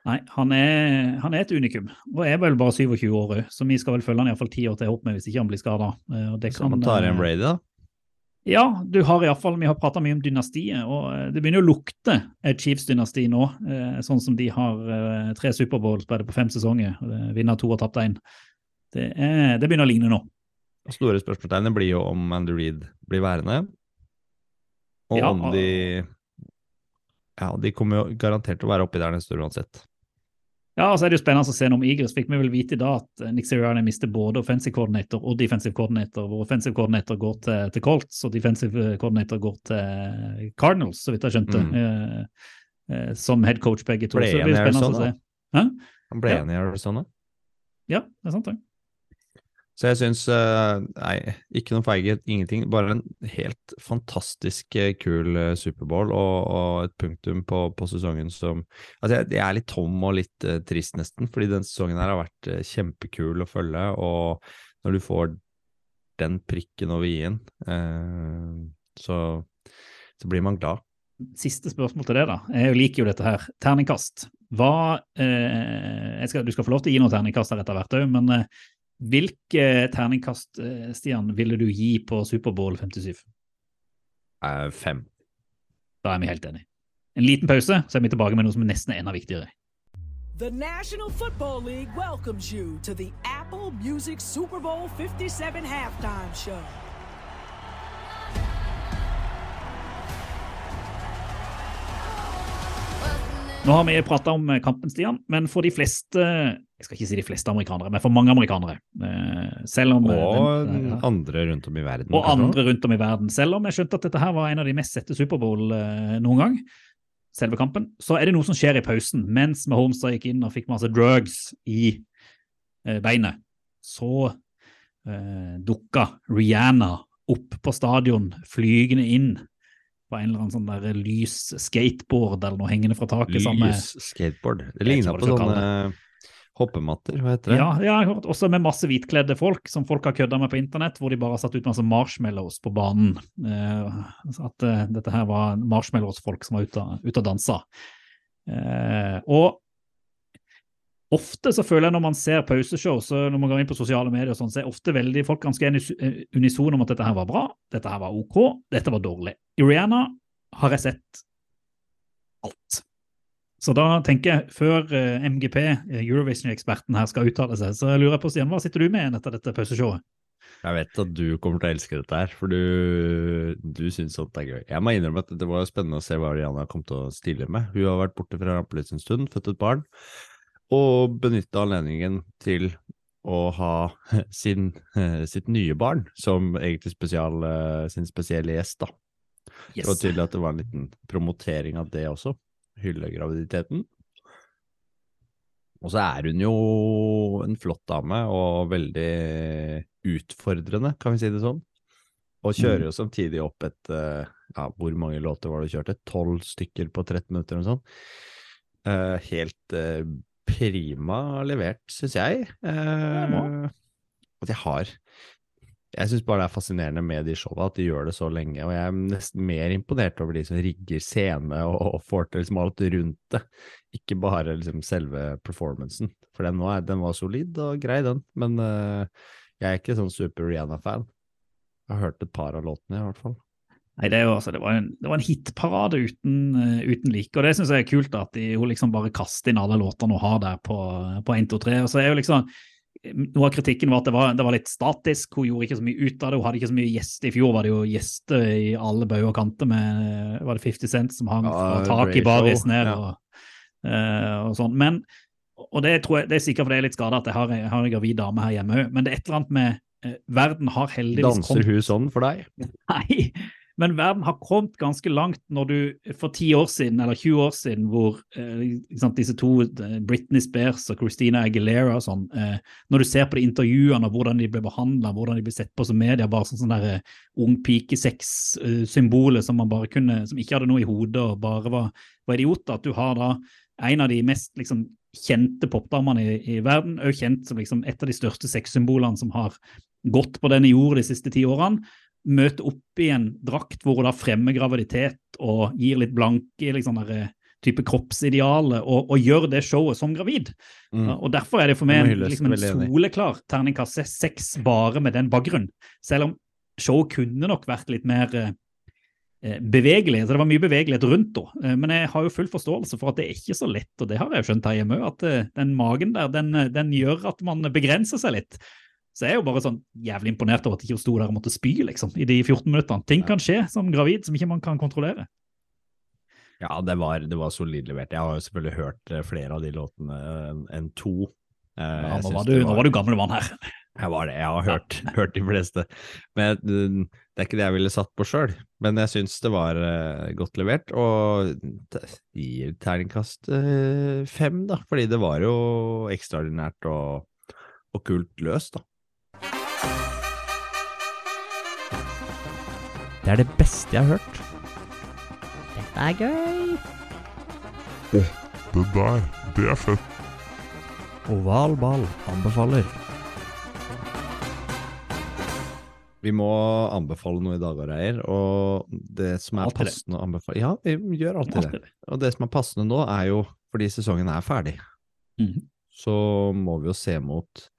Nei, han er, han er et unikum, og er vel bare 27 år òg, så vi skal vel følge han iallfall ti år til håper med hvis ikke han blir skada. Så man tar igjen Brady, da. Ja, du har i alle fall, vi har prata mye om dynastiet, og eh, det begynner å lukte et Chiefs-dynasti nå. eh, Sånn som de har eh, tre Superbowls på på fem sesonger, vinner to og tapt én. Det, det begynner å ligne nå. Store spørsmålstegnet blir jo om Andy Reed blir værende, og Ja, om de Ja, de kommer jo garantert til å være oppi der neste uansett. Ja, og så er det jo spennende å se noe om Eagles. Fikk vi vel vite i dag at eh, Nick Sirianni mister både offensive coordinator og defensive coordinator, hvor offensive coordinator går til, til Colts og defensive coordinator går til Cardinals, så vidt jeg skjønte. Mm. Eh, eh, som head coach begge to. Ble så det blir spennende å se. Hæ? Han ble Ja. enig i Arizona. Ja, det er sant, det. Så jeg syns eh, Nei, ikke noe feighet, ingenting. Bare en helt fantastisk eh, kul eh, Superbowl og, og et punktum på, på sesongen som Altså, jeg, jeg er litt tom og litt uh, trist, nesten, fordi den sesongen her har vært uh, kjempekul å følge. Og når du får den prikken over i-en, uh, så, så blir man glad. Siste spørsmål til det, da. Jeg liker jo dette her. Terningkast. Hva skal, Du skal få lov til å gi noen terningkast her etter hvert òg, men hvilke terningkast, eh, Stian, ville du gi på Superbowl 57? Uh, fem. Da er vi helt enige. En liten pause, så er vi tilbake med noe som er nesten enda viktigere. The National Football League welcomes you to the Apple Music Super Bowl 57 halftime show. Nå har vi prata om eh, kampen, Stian, men for de fleste Jeg skal ikke si de fleste amerikanere, men for mange amerikanere eh, Selv om eh, Og den- ja. andre rundt om i verden. og andre rundt om i verden. Selv om jeg skjønte at dette her var en av de mest sette Superbowl noen gang, selve kampen, så er det noe som skjer i pausen. Mens Mahomes gikk inn og fikk masse drugs i beinet, så eh, dukka Rihanna opp på stadion, flygende inn på en eller annen sånn der lys skateboard eller noe hengende fra taket. Lys med- Lys skateboard. Det ligner på sånne hoppematter, hva heter det? Ja, ja, jeg har hørt også med masse hvitkledde folk som folk har kødda med på internett, hvor de bare har satt ut masse marshmallows på banen. Eh, at eh, dette her var marshmallows-folk som var ute og dansa. Eh, og ofte så føler jeg når man ser pauseshow, så når man går inn på sosiale medier, og sånn, så er ofte veldig folk ganske eh, om at dette her var bra, dette her var OK, dette var dårlig. I Rihanna har jeg sett alt. Så da tenker jeg, før eh, MGP, eh, Eurovision-eksperten her, skal uttale seg, så lurer jeg på, Stian, hva sitter du med igjen etter dette pauseshowet? Jeg vet at du kommer til å elske dette her, for du, du syns sånt er gøy. Jeg må innrømme at det var spennende å se hva Rihanna kom til å stille med. Hun har vært borte fra rampelyset en stund, født et barn, og benytta anledningen til å ha sin, sitt nye barn som egentlig spesial, eh, sin spesielle gjest. da. Det var tydelig at det var en liten promotering av det også. Hylle graviditeten. Og så er hun jo en flott dame og veldig utfordrende, kan vi si det sånn. Og kjører jo samtidig opp et eh, ja, Hvor mange låter var det du kjørte? Tolv stykker på 13 minutter eller noe sånt. Eh, helt prima levert, syns jeg. Eh, at jeg har jeg syns bare det er fascinerende med de showa, at de gjør det så lenge. Og jeg er nesten mer imponert over de som rigger scene og, og får til liksom alt rundt det. Ikke bare liksom selve performancen. For den, var, den var solid og grei, den. Men eh, jeg er ikke sånn super Rihanna-fan. Jeg har hørt et par av låtene, i hvert fall. Nei, det, var, altså, det, var en, det var en hitparade uten, uh, uten like, og det syns jeg er kult. at de, Hun liksom bare kaster inn alle låtene hun har der på, på 1, 2, 3. Og så er jo liksom noe av kritikken var at det var, det var, litt statisk. Hun gjorde ikke så mye ut av det. Hun hadde ikke så mye gjester. I fjor var det jo gjester i alle bauger og kanter med var det 50 Cent som hang fra taket i Grey baris Show, ned ja. og, uh, og sånn. Men, og det, tror jeg, det er sikkert fordi jeg er litt skada at jeg har, jeg har en gravid dame her hjemme òg, men det er et eller annet med eh, Verden har heldigvis kommet Danser hun sånn for deg? Nei, men verden har kommet ganske langt når du for 10 år siden, eller 20 år siden, hvor eh, sant, disse to, eh, Britney Spears og Christina Aguilera og sånn, eh, når du ser på de intervjuene og hvordan de ble behandla, hvordan de ble sett på som media, bare sånn der eh, ung pike-sex-symbolet som man bare kunne, som ikke hadde noe i hodet og bare var, var idioter, at du har da en av de mest liksom kjente popdamene i, i verden, òg kjent som liksom et av de største sexsymbolene som har gått på denne jord de siste ti årene, møte opp i en drakt hvor hun da fremmer graviditet og gir litt blanke liksom der, eh, type kroppsideale, og, og gjør det showet som gravid. Mm. Og Derfor er det for meg en, liksom en soleklar terningkast seks bare med den bakgrunnen. Selv om showet kunne nok vært litt mer eh, eh, bevegelig. så Det var mye bevegelighet rundt henne. Eh, Men jeg har jo full forståelse for at det er ikke så lett, og det har jeg jo skjønt her hjemme at eh, den magen der, den, den gjør at man begrenser seg litt. Så jeg er jo bare sånn jævlig imponert over at ikke hun sto der og måtte spy, liksom, i de 14 minuttene. Ting kan skje som gravid som ikke man kan kontrollere. Ja, det var, det var solid levert. Jeg har jo selvfølgelig hørt eh, flere av de låtene enn to. Eh, Ja, nå, var du, var, nå var du gamle mann her. Jeg var det, jeg har hørt, hørt de fleste. Men mm, det er ikke det jeg ville satt på sjøl. Men jeg syns det var eh, godt levert, og gir terningkast fem, da. Fordi det var jo ekstraordinært og, og kult løst, da. Det er det beste jeg har hørt. Dette er gøy. Det der, det er fett. Oval ball anbefaler. Vi må anbefale noe i dag, Reier, og det som er passende å anbefale Ja, vi gjør alltid det. Og det som er passende nå, er jo fordi sesongen er ferdig, Mhm. så må vi jo se mot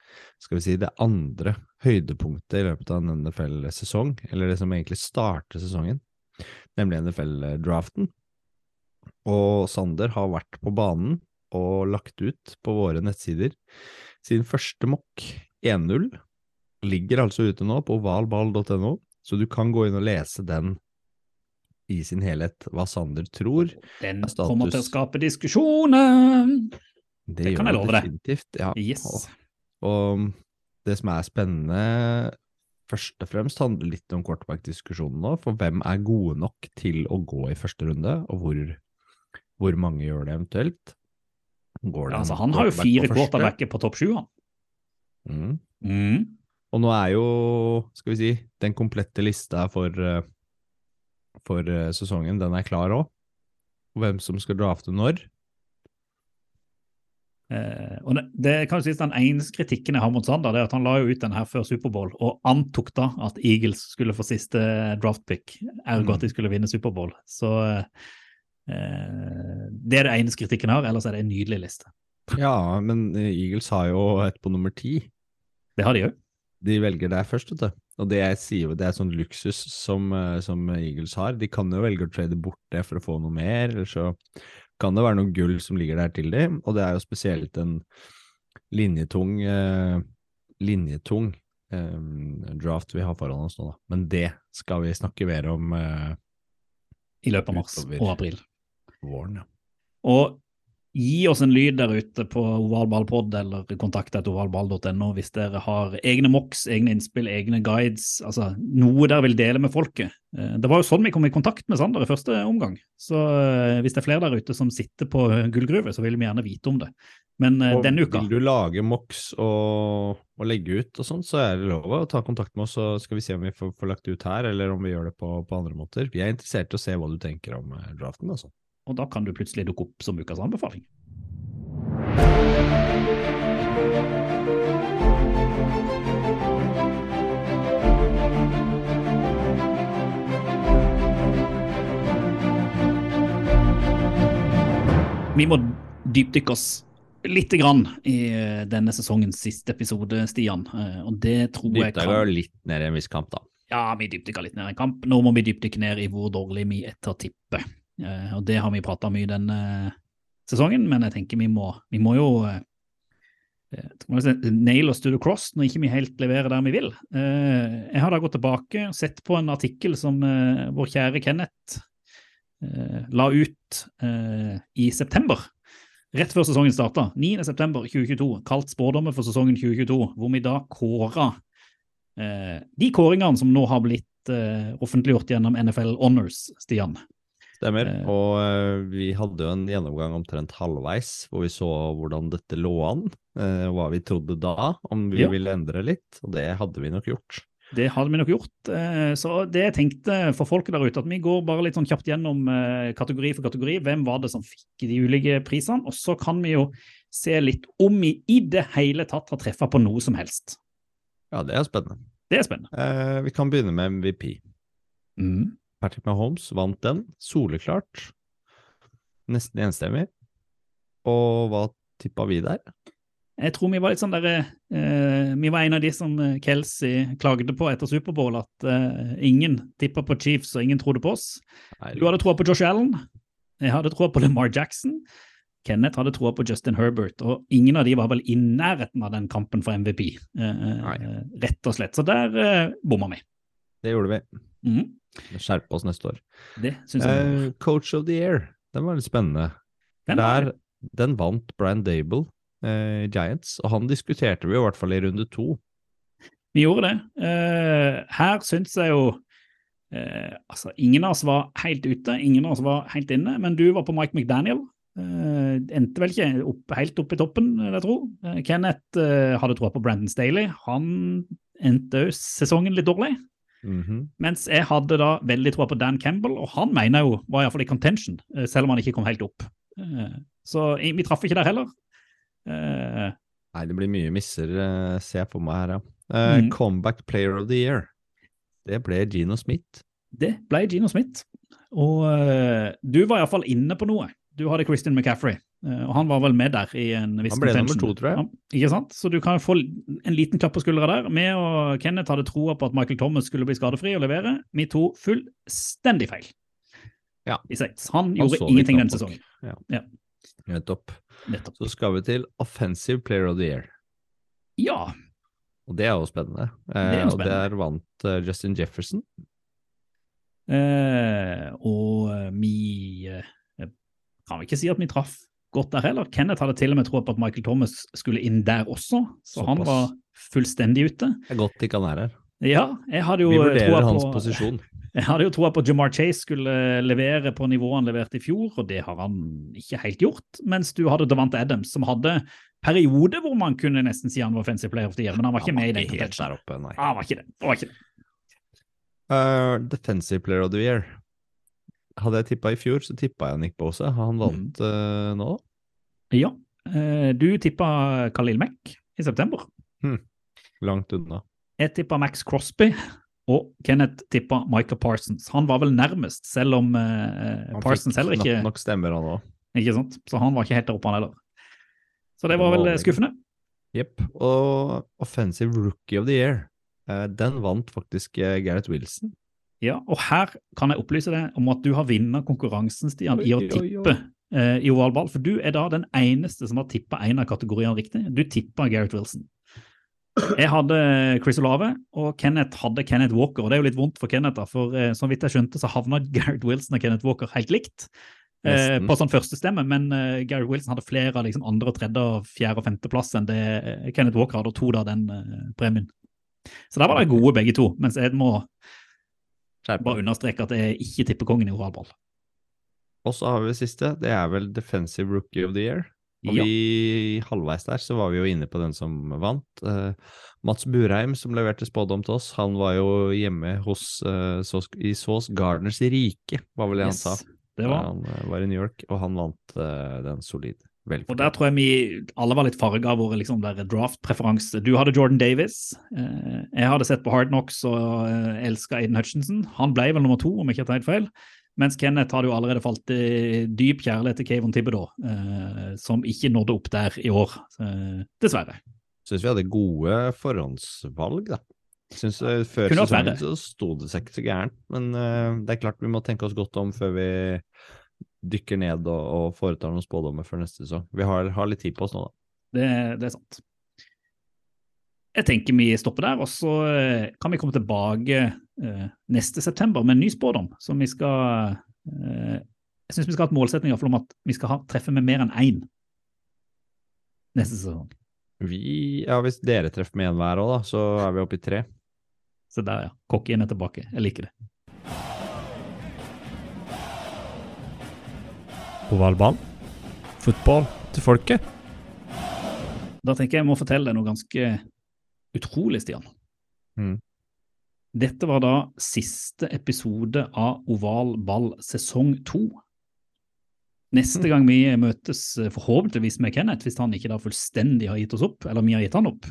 skal vi si, det andre høydepunktet i løpet av en NFL-sesong, eller det som egentlig starter sesongen, nemlig NFL-draften. Og Sander har vært på banen og lagt ut på våre nettsider sin første mokk 1-0. Ligger altså ute nå på ovalball.no, så du kan gå inn og lese den i sin helhet, hva Sander tror. Den er kommer til å skape diskusjoner. Det kan gjør jeg love deg. Ja. Yes. Og, det som er spennende, først og fremst handler litt om quarterback-diskusjonen nå. For hvem er gode nok til å gå i første runde, og hvor, hvor mange gjør det eventuelt? Går det Ja, altså, han har jo fire på quarterbacker på topp sju, han. Mm. Mm. Og nå er jo, skal vi si, den komplette lista for, eh, for eh, sesongen, den er klar òg. Hvem som skal drafte når. Eh, og det, det kan jo sies Den eneste kritikken jeg har mot Sander, det er at han la jo ut den her før Superbowl og antok da at Eagles skulle få siste draftpick, ergo Mm. at de skulle vinne Superbowl. Så eh, det er det eneste kritikken har, ellers er det en nydelig liste. Ja, men eh, Eagles har jo et på nummer ti. Det har de òg. De velger der først, vet du. Og det jeg sier, det er sånn luksus som, eh, som Eagles har. De kan jo velge å trade bort det for å få noe mer, eller så kan det være noe gull som ligger der til dem. Og det er jo spesielt en linjetung, eh, linjetung eh, draft vi har foran oss nå, da. Men det skal vi snakke mer om eh, i løpet av mars og april. våren, ja. Og gi oss en lyd der ute på ovalballpod eller kontakt ovalball.no hvis dere har egne mocks, egne innspill, egne guides, altså noe dere vil dele med folket. Eh, Det var jo sånn vi kom i kontakt med Sander i første omgang. Så eh, hvis det er flere der ute som sitter på gullgruve, så vil vi gjerne vite om det. Men eh, Og denne uka Vil du lage mocks og, og legge ut og sånn, så er det lov å ta kontakt med oss, så skal vi se om vi får, får lagt det ut her, eller om vi gjør det på, på andre måter. Vi er interessert i å se hva du tenker om draften draften, altså. Og da kan du plutselig dukke opp som ukas anbefaling. Vi må dypdykke oss lite grann i eh, denne sesongens siste episode, Stian. Eh, Og det tror jeg kan jo litt ned i en viss kamp, da. ja, vi dypdykker litt ned i en kamp. Nå må vi dypdykke ned i hvor dårlig vi er til å tippe. Eh, og det har vi prata mye denne sesongen, men jeg tenker vi må, vi må jo nail eh, skal man si, nail og cross når ikke vi helt leverer der vi vil. Eh, jeg har da gått tilbake og sett på en artikkel som eh, vår kjære Kenneth eh, la ut eh, i september. Rett før sesongen starta, 9.9.2022, kalt spådommer for sesongen 2022, hvor vi da kåra eh, de kåringene som nå har blitt eh, offentliggjort gjennom NFL Honors, Stian. Stemmer. Eh. Og uh, vi hadde jo en gjennomgang omtrent halvveis, hvor vi så hvordan dette lå an. Uh, hva vi trodde da, om vi Ja. ville endre litt. Og det hadde vi nok gjort. Det hadde vi nok gjort. Så det jeg tenkte for folket der ute, at vi går bare litt sånn kjapt gjennom kategori for kategori. Hvem var det som fikk de ulike prisene? Og så kan vi jo se litt om vi i det hele tatt har treffa på noe som helst. Ja, det er spennende. Det er spennende. Eh, vi kan begynne med MVP. Mm. Patrick Mahomes vant den, soleklart. Nesten enstemmig. Og hva tippa vi der? Jeg tror vi var litt sånn der, eh, Vi var en av de som eh, Kelsey klagde på etter Superbowl, at eh, ingen tippa på Chiefs og ingen trodde på oss. Nei, Du hadde troa på Josh Allen. Jeg hadde troa på Lamar Jackson. Kenneth hadde troa på Justin Herbert, og ingen av de var vel i nærheten av den kampen for MVP, eh, eh, rett og slett. Så der eh, bomma vi. Det gjorde vi. Mhm. Skjerpe oss neste år. Det syns jeg. Eh, Coach of the Year, den var litt spennende. Den Der, den vant Brian Dable, eh, Giants, og han diskuterte vi i hvert fall i runde to. Vi gjorde det. Eh, her syns jeg jo eh, Altså, ingen av oss var helt ute, ingen av oss var helt inne, men du var på Mike McDaniel. Uh, endte vel ikke opp, helt opp i toppen, vil jeg tro. Uh, Kenneth uh, hadde troa på Brandon Staley. Han endte sesongen litt dårlig. Mhm. Mens jeg hadde da veldig troa på Dan Campbell, og han mener jo var iallfall i contention, eh, selv om han ikke kom helt opp. Eh, Så vi traff ikke der heller. Eh, Nei, det blir mye misser, ser jeg for meg her, ja. Mm. Comeback Player of the Year, det ble Gino Smith. Det ble Gino Smith. Og du var iallfall inne på noe. Du hadde Christian McCaffrey, og han var vel med der i en viss Han ble nummer to, tror jeg. Ja, ikke sant? Så du kan få en liten klapp på skuldra der. Vi og Kenneth hadde troa på at Michael Thomas skulle bli skadefri og levere. Vi to fullstendig feil. Ja. I. Han Han gjorde ingenting den Ja. sesongen. Nettopp. Nettopp. Så skal vi til Offensive Player of the Year. Ja. Og det er jo spennende. Det er jo spennende. og der vant eh, Justin Jefferson. Eh, og eh, vi eh, kan vi ikke si at vi traff godt der heller. Kenneth hadde til og med troa på at Michael Thomas skulle inn der også, så han var fullstendig ute. Det er godt ikke han er her. Ja, jeg hadde jo Vi vurderer hans på, posisjon. jeg hadde jo troa på Jamar Chase skulle levere på nivået han leverte i fjor, og det har han ikke helt gjort. Mens du hadde Devante Adams, som hadde periode hvor man kunne nesten si han var offensive player of the year, men han var ikke med i den helt der oppe, nei. Ah, Han var ikke det. Han var ikke det. Uh, defensive Player of the Year. Hadde jeg tippa i fjor, så tippa jeg Nick Bosa. Han vant Mm. uh, nå. Ja. Uh, Du tippa Khalil Mack i september. Langt unna. Jeg tippa Max Crosby, og Kenneth tippa Michael Parsons. Han var vel nærmest, selv om uh, Parsons heller ikke knapt nok stemmer, han òg. Ikke sant? Så han var ikke helt der oppe, han heller. Så det var vel skuffende. Jepp. Og Offensive Rookie of the Year, den vant faktisk Gareth Wilson. Ja, og her kan jeg opplyse deg om at du har vunnet konkurransen, Stian, i å Oi, oi, oi. tippe eh, i ovalball. For du er da den eneste som har tippa en av kategoriene riktig. Du tippa Gareth Wilson. Jeg hadde Chris Olave, og Kenneth hadde Kenneth Walker. og Det er jo litt vondt for Kenneth, da, for eh, så vidt jeg skjønte, så havna Gareth Wilson og Kenneth Walker helt likt. Eh, på sånn førstestemme, men eh, Gareth Wilson hadde flere av liksom, andre, tredje, fjerde og femteplass enn det eh, Kenneth Walker hadde, og to da den eh, premien. Så der var de gode begge to, mens jeg må bare understreke at jeg ikke tipper kongen i oralball. Og så har vi det siste. Det er vel Defensive Rookie of the Year. Og Ja. vi halvveis der så var vi jo inne på den som vant. Uh, Mats Burheim, som leverte spådom til oss, han var jo hjemme hos, uh, Sos, i Saas Gardeners rike, var vel det Yes, han sa. Det var. Han uh, var i New York, og han vant eh, den solid. Vel Og der tror jeg vi alle var litt farga av våre liksom, draft-preferanse. Du hadde Jordan Davis. Eh, jeg hadde sett på Hard Knocks og eh, elska Aiden Hutchinson. Han ble vel nummer to, om jeg ikke har tatt feil. Mens Kenneth hadde jo allerede falt i dyp kjærlighet til Kayvon Tibbedaw, eh, som ikke nådde opp der i år, eh, dessverre. Syns vi hadde gode forhåndsvalg, da. Synes, Før sesongen så sto det seg ikke så gærent, men det er klart vi må tenke oss godt om før vi dykker ned og, og foretar noen spådommer for neste sesong. Vi har, har litt tid på oss nå, da. Det, det er sant. jeg tenker vi stopper der, og så eh, kan vi komme tilbake eh, neste september med en ny spådom. som vi skal eh, Jeg syns vi skal ha et målsetning i om at vi skal ha, treffe med mer enn én neste sesong. Vi, ja, hvis dere treffer med én hver òg, da, så er vi oppe i tre. Så der, ja. Kokken er tilbake. Jeg liker det. Ovalball. Fotball til folket. Da tenker jeg jeg må fortelle deg noe ganske utrolig, Stian. Mm. Dette var da siste episode av Oval ball sesong to. Neste gang vi møtes, eh, forhåpentligvis med Kenneth, hvis han ikke da fullstendig har gitt oss opp, eller vi har gitt han opp,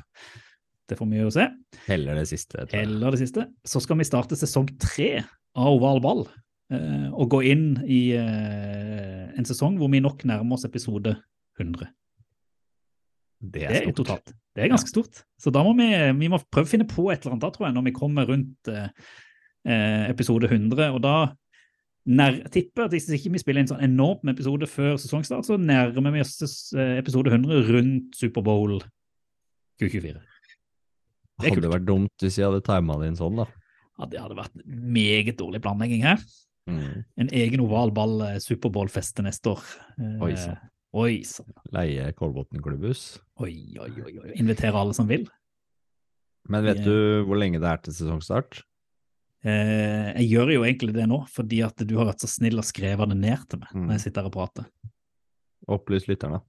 det får vi jo se, Heller det siste. tror jeg. eller det siste, så skal vi starte sesong tre av Oval ball. eh, Og gå inn i eh, en sesong hvor vi nok nærmer oss episode 100. Det Det er er stort. totalt. Det er ganske stort. Så da må vi, vi må prøve å finne på et eller annet da, tror jeg, når vi kommer rundt eh, eh, episode 100. Og da nær, tipper at hvis ikke vi spiller en sånn enorm episode før sesongstart, så nærmer vi oss eh, episode 100 rundt Superbowl 2024. Det er Hadde vært dumt hvis jeg hadde tima det inn sånn, da. Ja, det hadde vært meget dårlig planlegging her. Mm. En egen oval ball eh, Superbowl-fest neste år. Eh, Oi, sann. Oi sann. Leie Kolbotn klubbhus. Oi, oi, oi, oi. Invitere alle som vil. Men vet Ja. du hvor lenge det er til sesongstart? Eh, jeg gjør jo egentlig det nå, fordi at du har vært så snill og skrevet det ned til meg Mm. når jeg sitter her og prater. Opplys lytterne.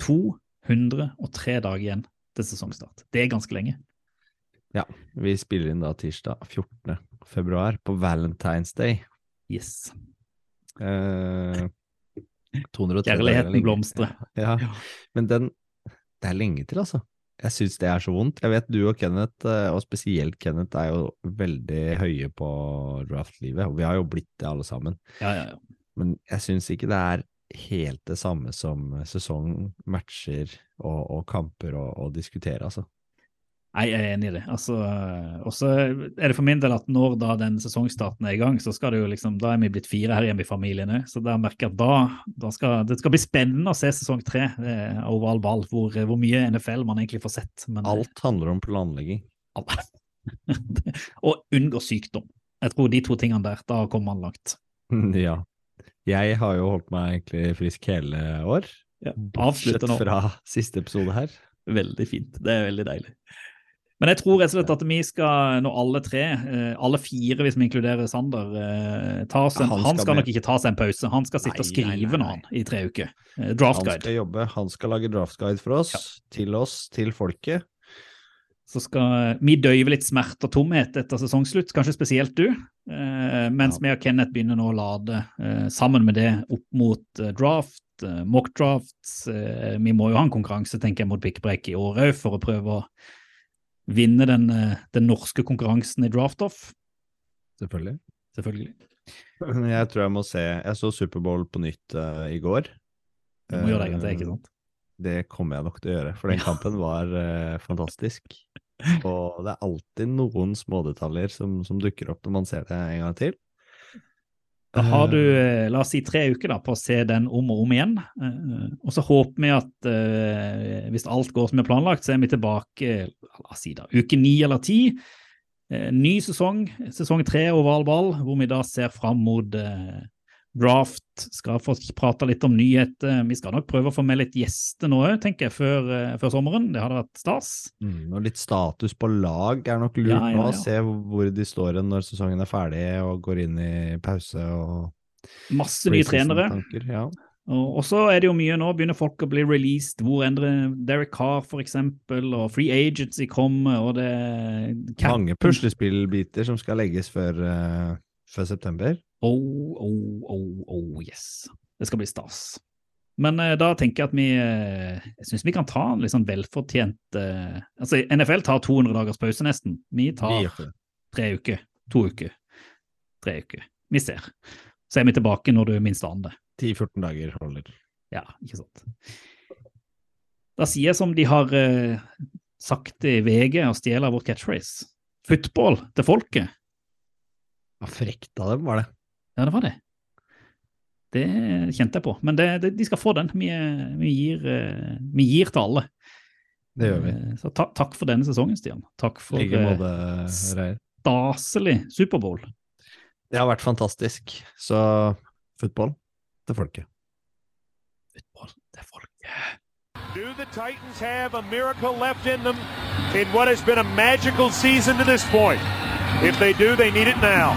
203 dager igjen til sesongstart. Det er ganske lenge. Vi spiller inn da tirsdag 14. februar på Valentine's Day. Yes. Eh, 203 dager er Kjærligheten lenge. blomstrer. Ja, men den Det er lenge til, altså. Jeg syns det er så vondt. Jeg vet du og Kenneth, eh, og spesielt Kenneth, er jo veldig høye på draftlivet. Og vi har jo blitt det alle sammen. Ja, ja, ja. Men jeg syns ikke det er helt det samme som sesong, matcher og, og kamper å diskutere, altså. Nei, jeg er enig i det. Altså, og så er det for min del at når da den sesongstarten er i gang, så skal det jo liksom, da er vi blitt fire her hjemme i familien òg. Så da merker jeg at da, da skal det skal bli spennende å se sesong tre eh, av oval ball, hvor, hvor mye NFL man egentlig får sett. Men, Alt handler om planlegging. og unngå sykdom. Jeg tror de to tingene der, da kommer man langt. ja. Jeg har jo holdt meg egentlig frisk hele år. Bortsett Avslutte nå. fra siste episode her. Veldig fint. Det er veldig deilig. Men jeg tror rett og slett at vi skal, når alle tre, eh, alle fire hvis vi inkluderer Sander, eh, ta oss en, Han han, skal skal nok ikke ta seg en pause. Han skal sitte Nei, og skrive nå i tre uker. Draftguide. Han skal jobbe, han skal lage draftguide for oss, til oss, til folket. Så skal vi døyve litt smerte og tomhet etter sesongslutt, kanskje spesielt du. Eh, mens Ja. vi og Kenneth begynner nå å lade eh, sammen med det opp mot eh, draft, eh, mock drafts. Eh, vi må jo ha en konkurranse, tenker jeg, mot pickbreak i år òg, for å prøve å vinne den, eh, den norske konkurransen i draft-off. Selvfølgelig. Selvfølgelig. Jeg tror jeg må se Jeg så Superbowl på nytt uh, i går. Du må gjøre deg det, ikke sant? Det kommer jeg nok til å gjøre, for den kampen var uh, fantastisk. Og det er alltid noen smådetaljer som, som dukker opp når man ser det en gang til. Da har du, eh, la oss si, tre uker da, på å se den om og om igjen. Eh, og så håper vi at eh, hvis alt går som er planlagt, så er vi tilbake la oss si da, uke ni eller ti. Eh, ny sesong, sesong tre oval ball, hvor vi da ser fram mot eh, draft. Skal få prate litt om nyheter. Vi skal nok prøve å få med litt gjester nå òg, tenker jeg, før, eh, før sommeren. Det hadde vært stas. Mm, og litt status på lag er nok lurt Ja, ja, nå. å Se hvor de står når sesongen er ferdig og går inn i pause og Masse nye trenere. preseason-tanker, Ja. Og så er det jo mye nå, begynner folk å bli released. Hvor endrer Derek Carr, eksempel, og Free Agency kommer, og det Mange puslespillbiter som skal legges før, uh, før september. Oh, oh, oh, oh, yes. Det skal bli stas. Men eh, da tenker jeg at vi eh, Jeg syns vi kan ta en litt sånn velfortjent eh, Altså, NFL tar 200 dagers pause, nesten. Vi tar tre uker. To uker. Tre uker. Vi ser. Så er vi tilbake når du minst aner det. 10-14 dager holder. Ja, ikke sant. Da sier jeg som de har eh, sagt i VG og stjeler vår catchphrase. Football til folket. Ja, frekt av dem, var det. Ja, det var det. Det kjente jeg på. Men det, det, de skal få den. Vi, vi, gir, eh, vi gir til alle. Det gjør vi. Eh, Så ta takk for denne sesongen, Stian. Takk for like eh, måte, staselig Superbowl. Det har vært fantastisk. Så football til folket. Fotball til folket. Do the Titans have a miracle left in them in what has been a magical season to this point? If they do, they need it now.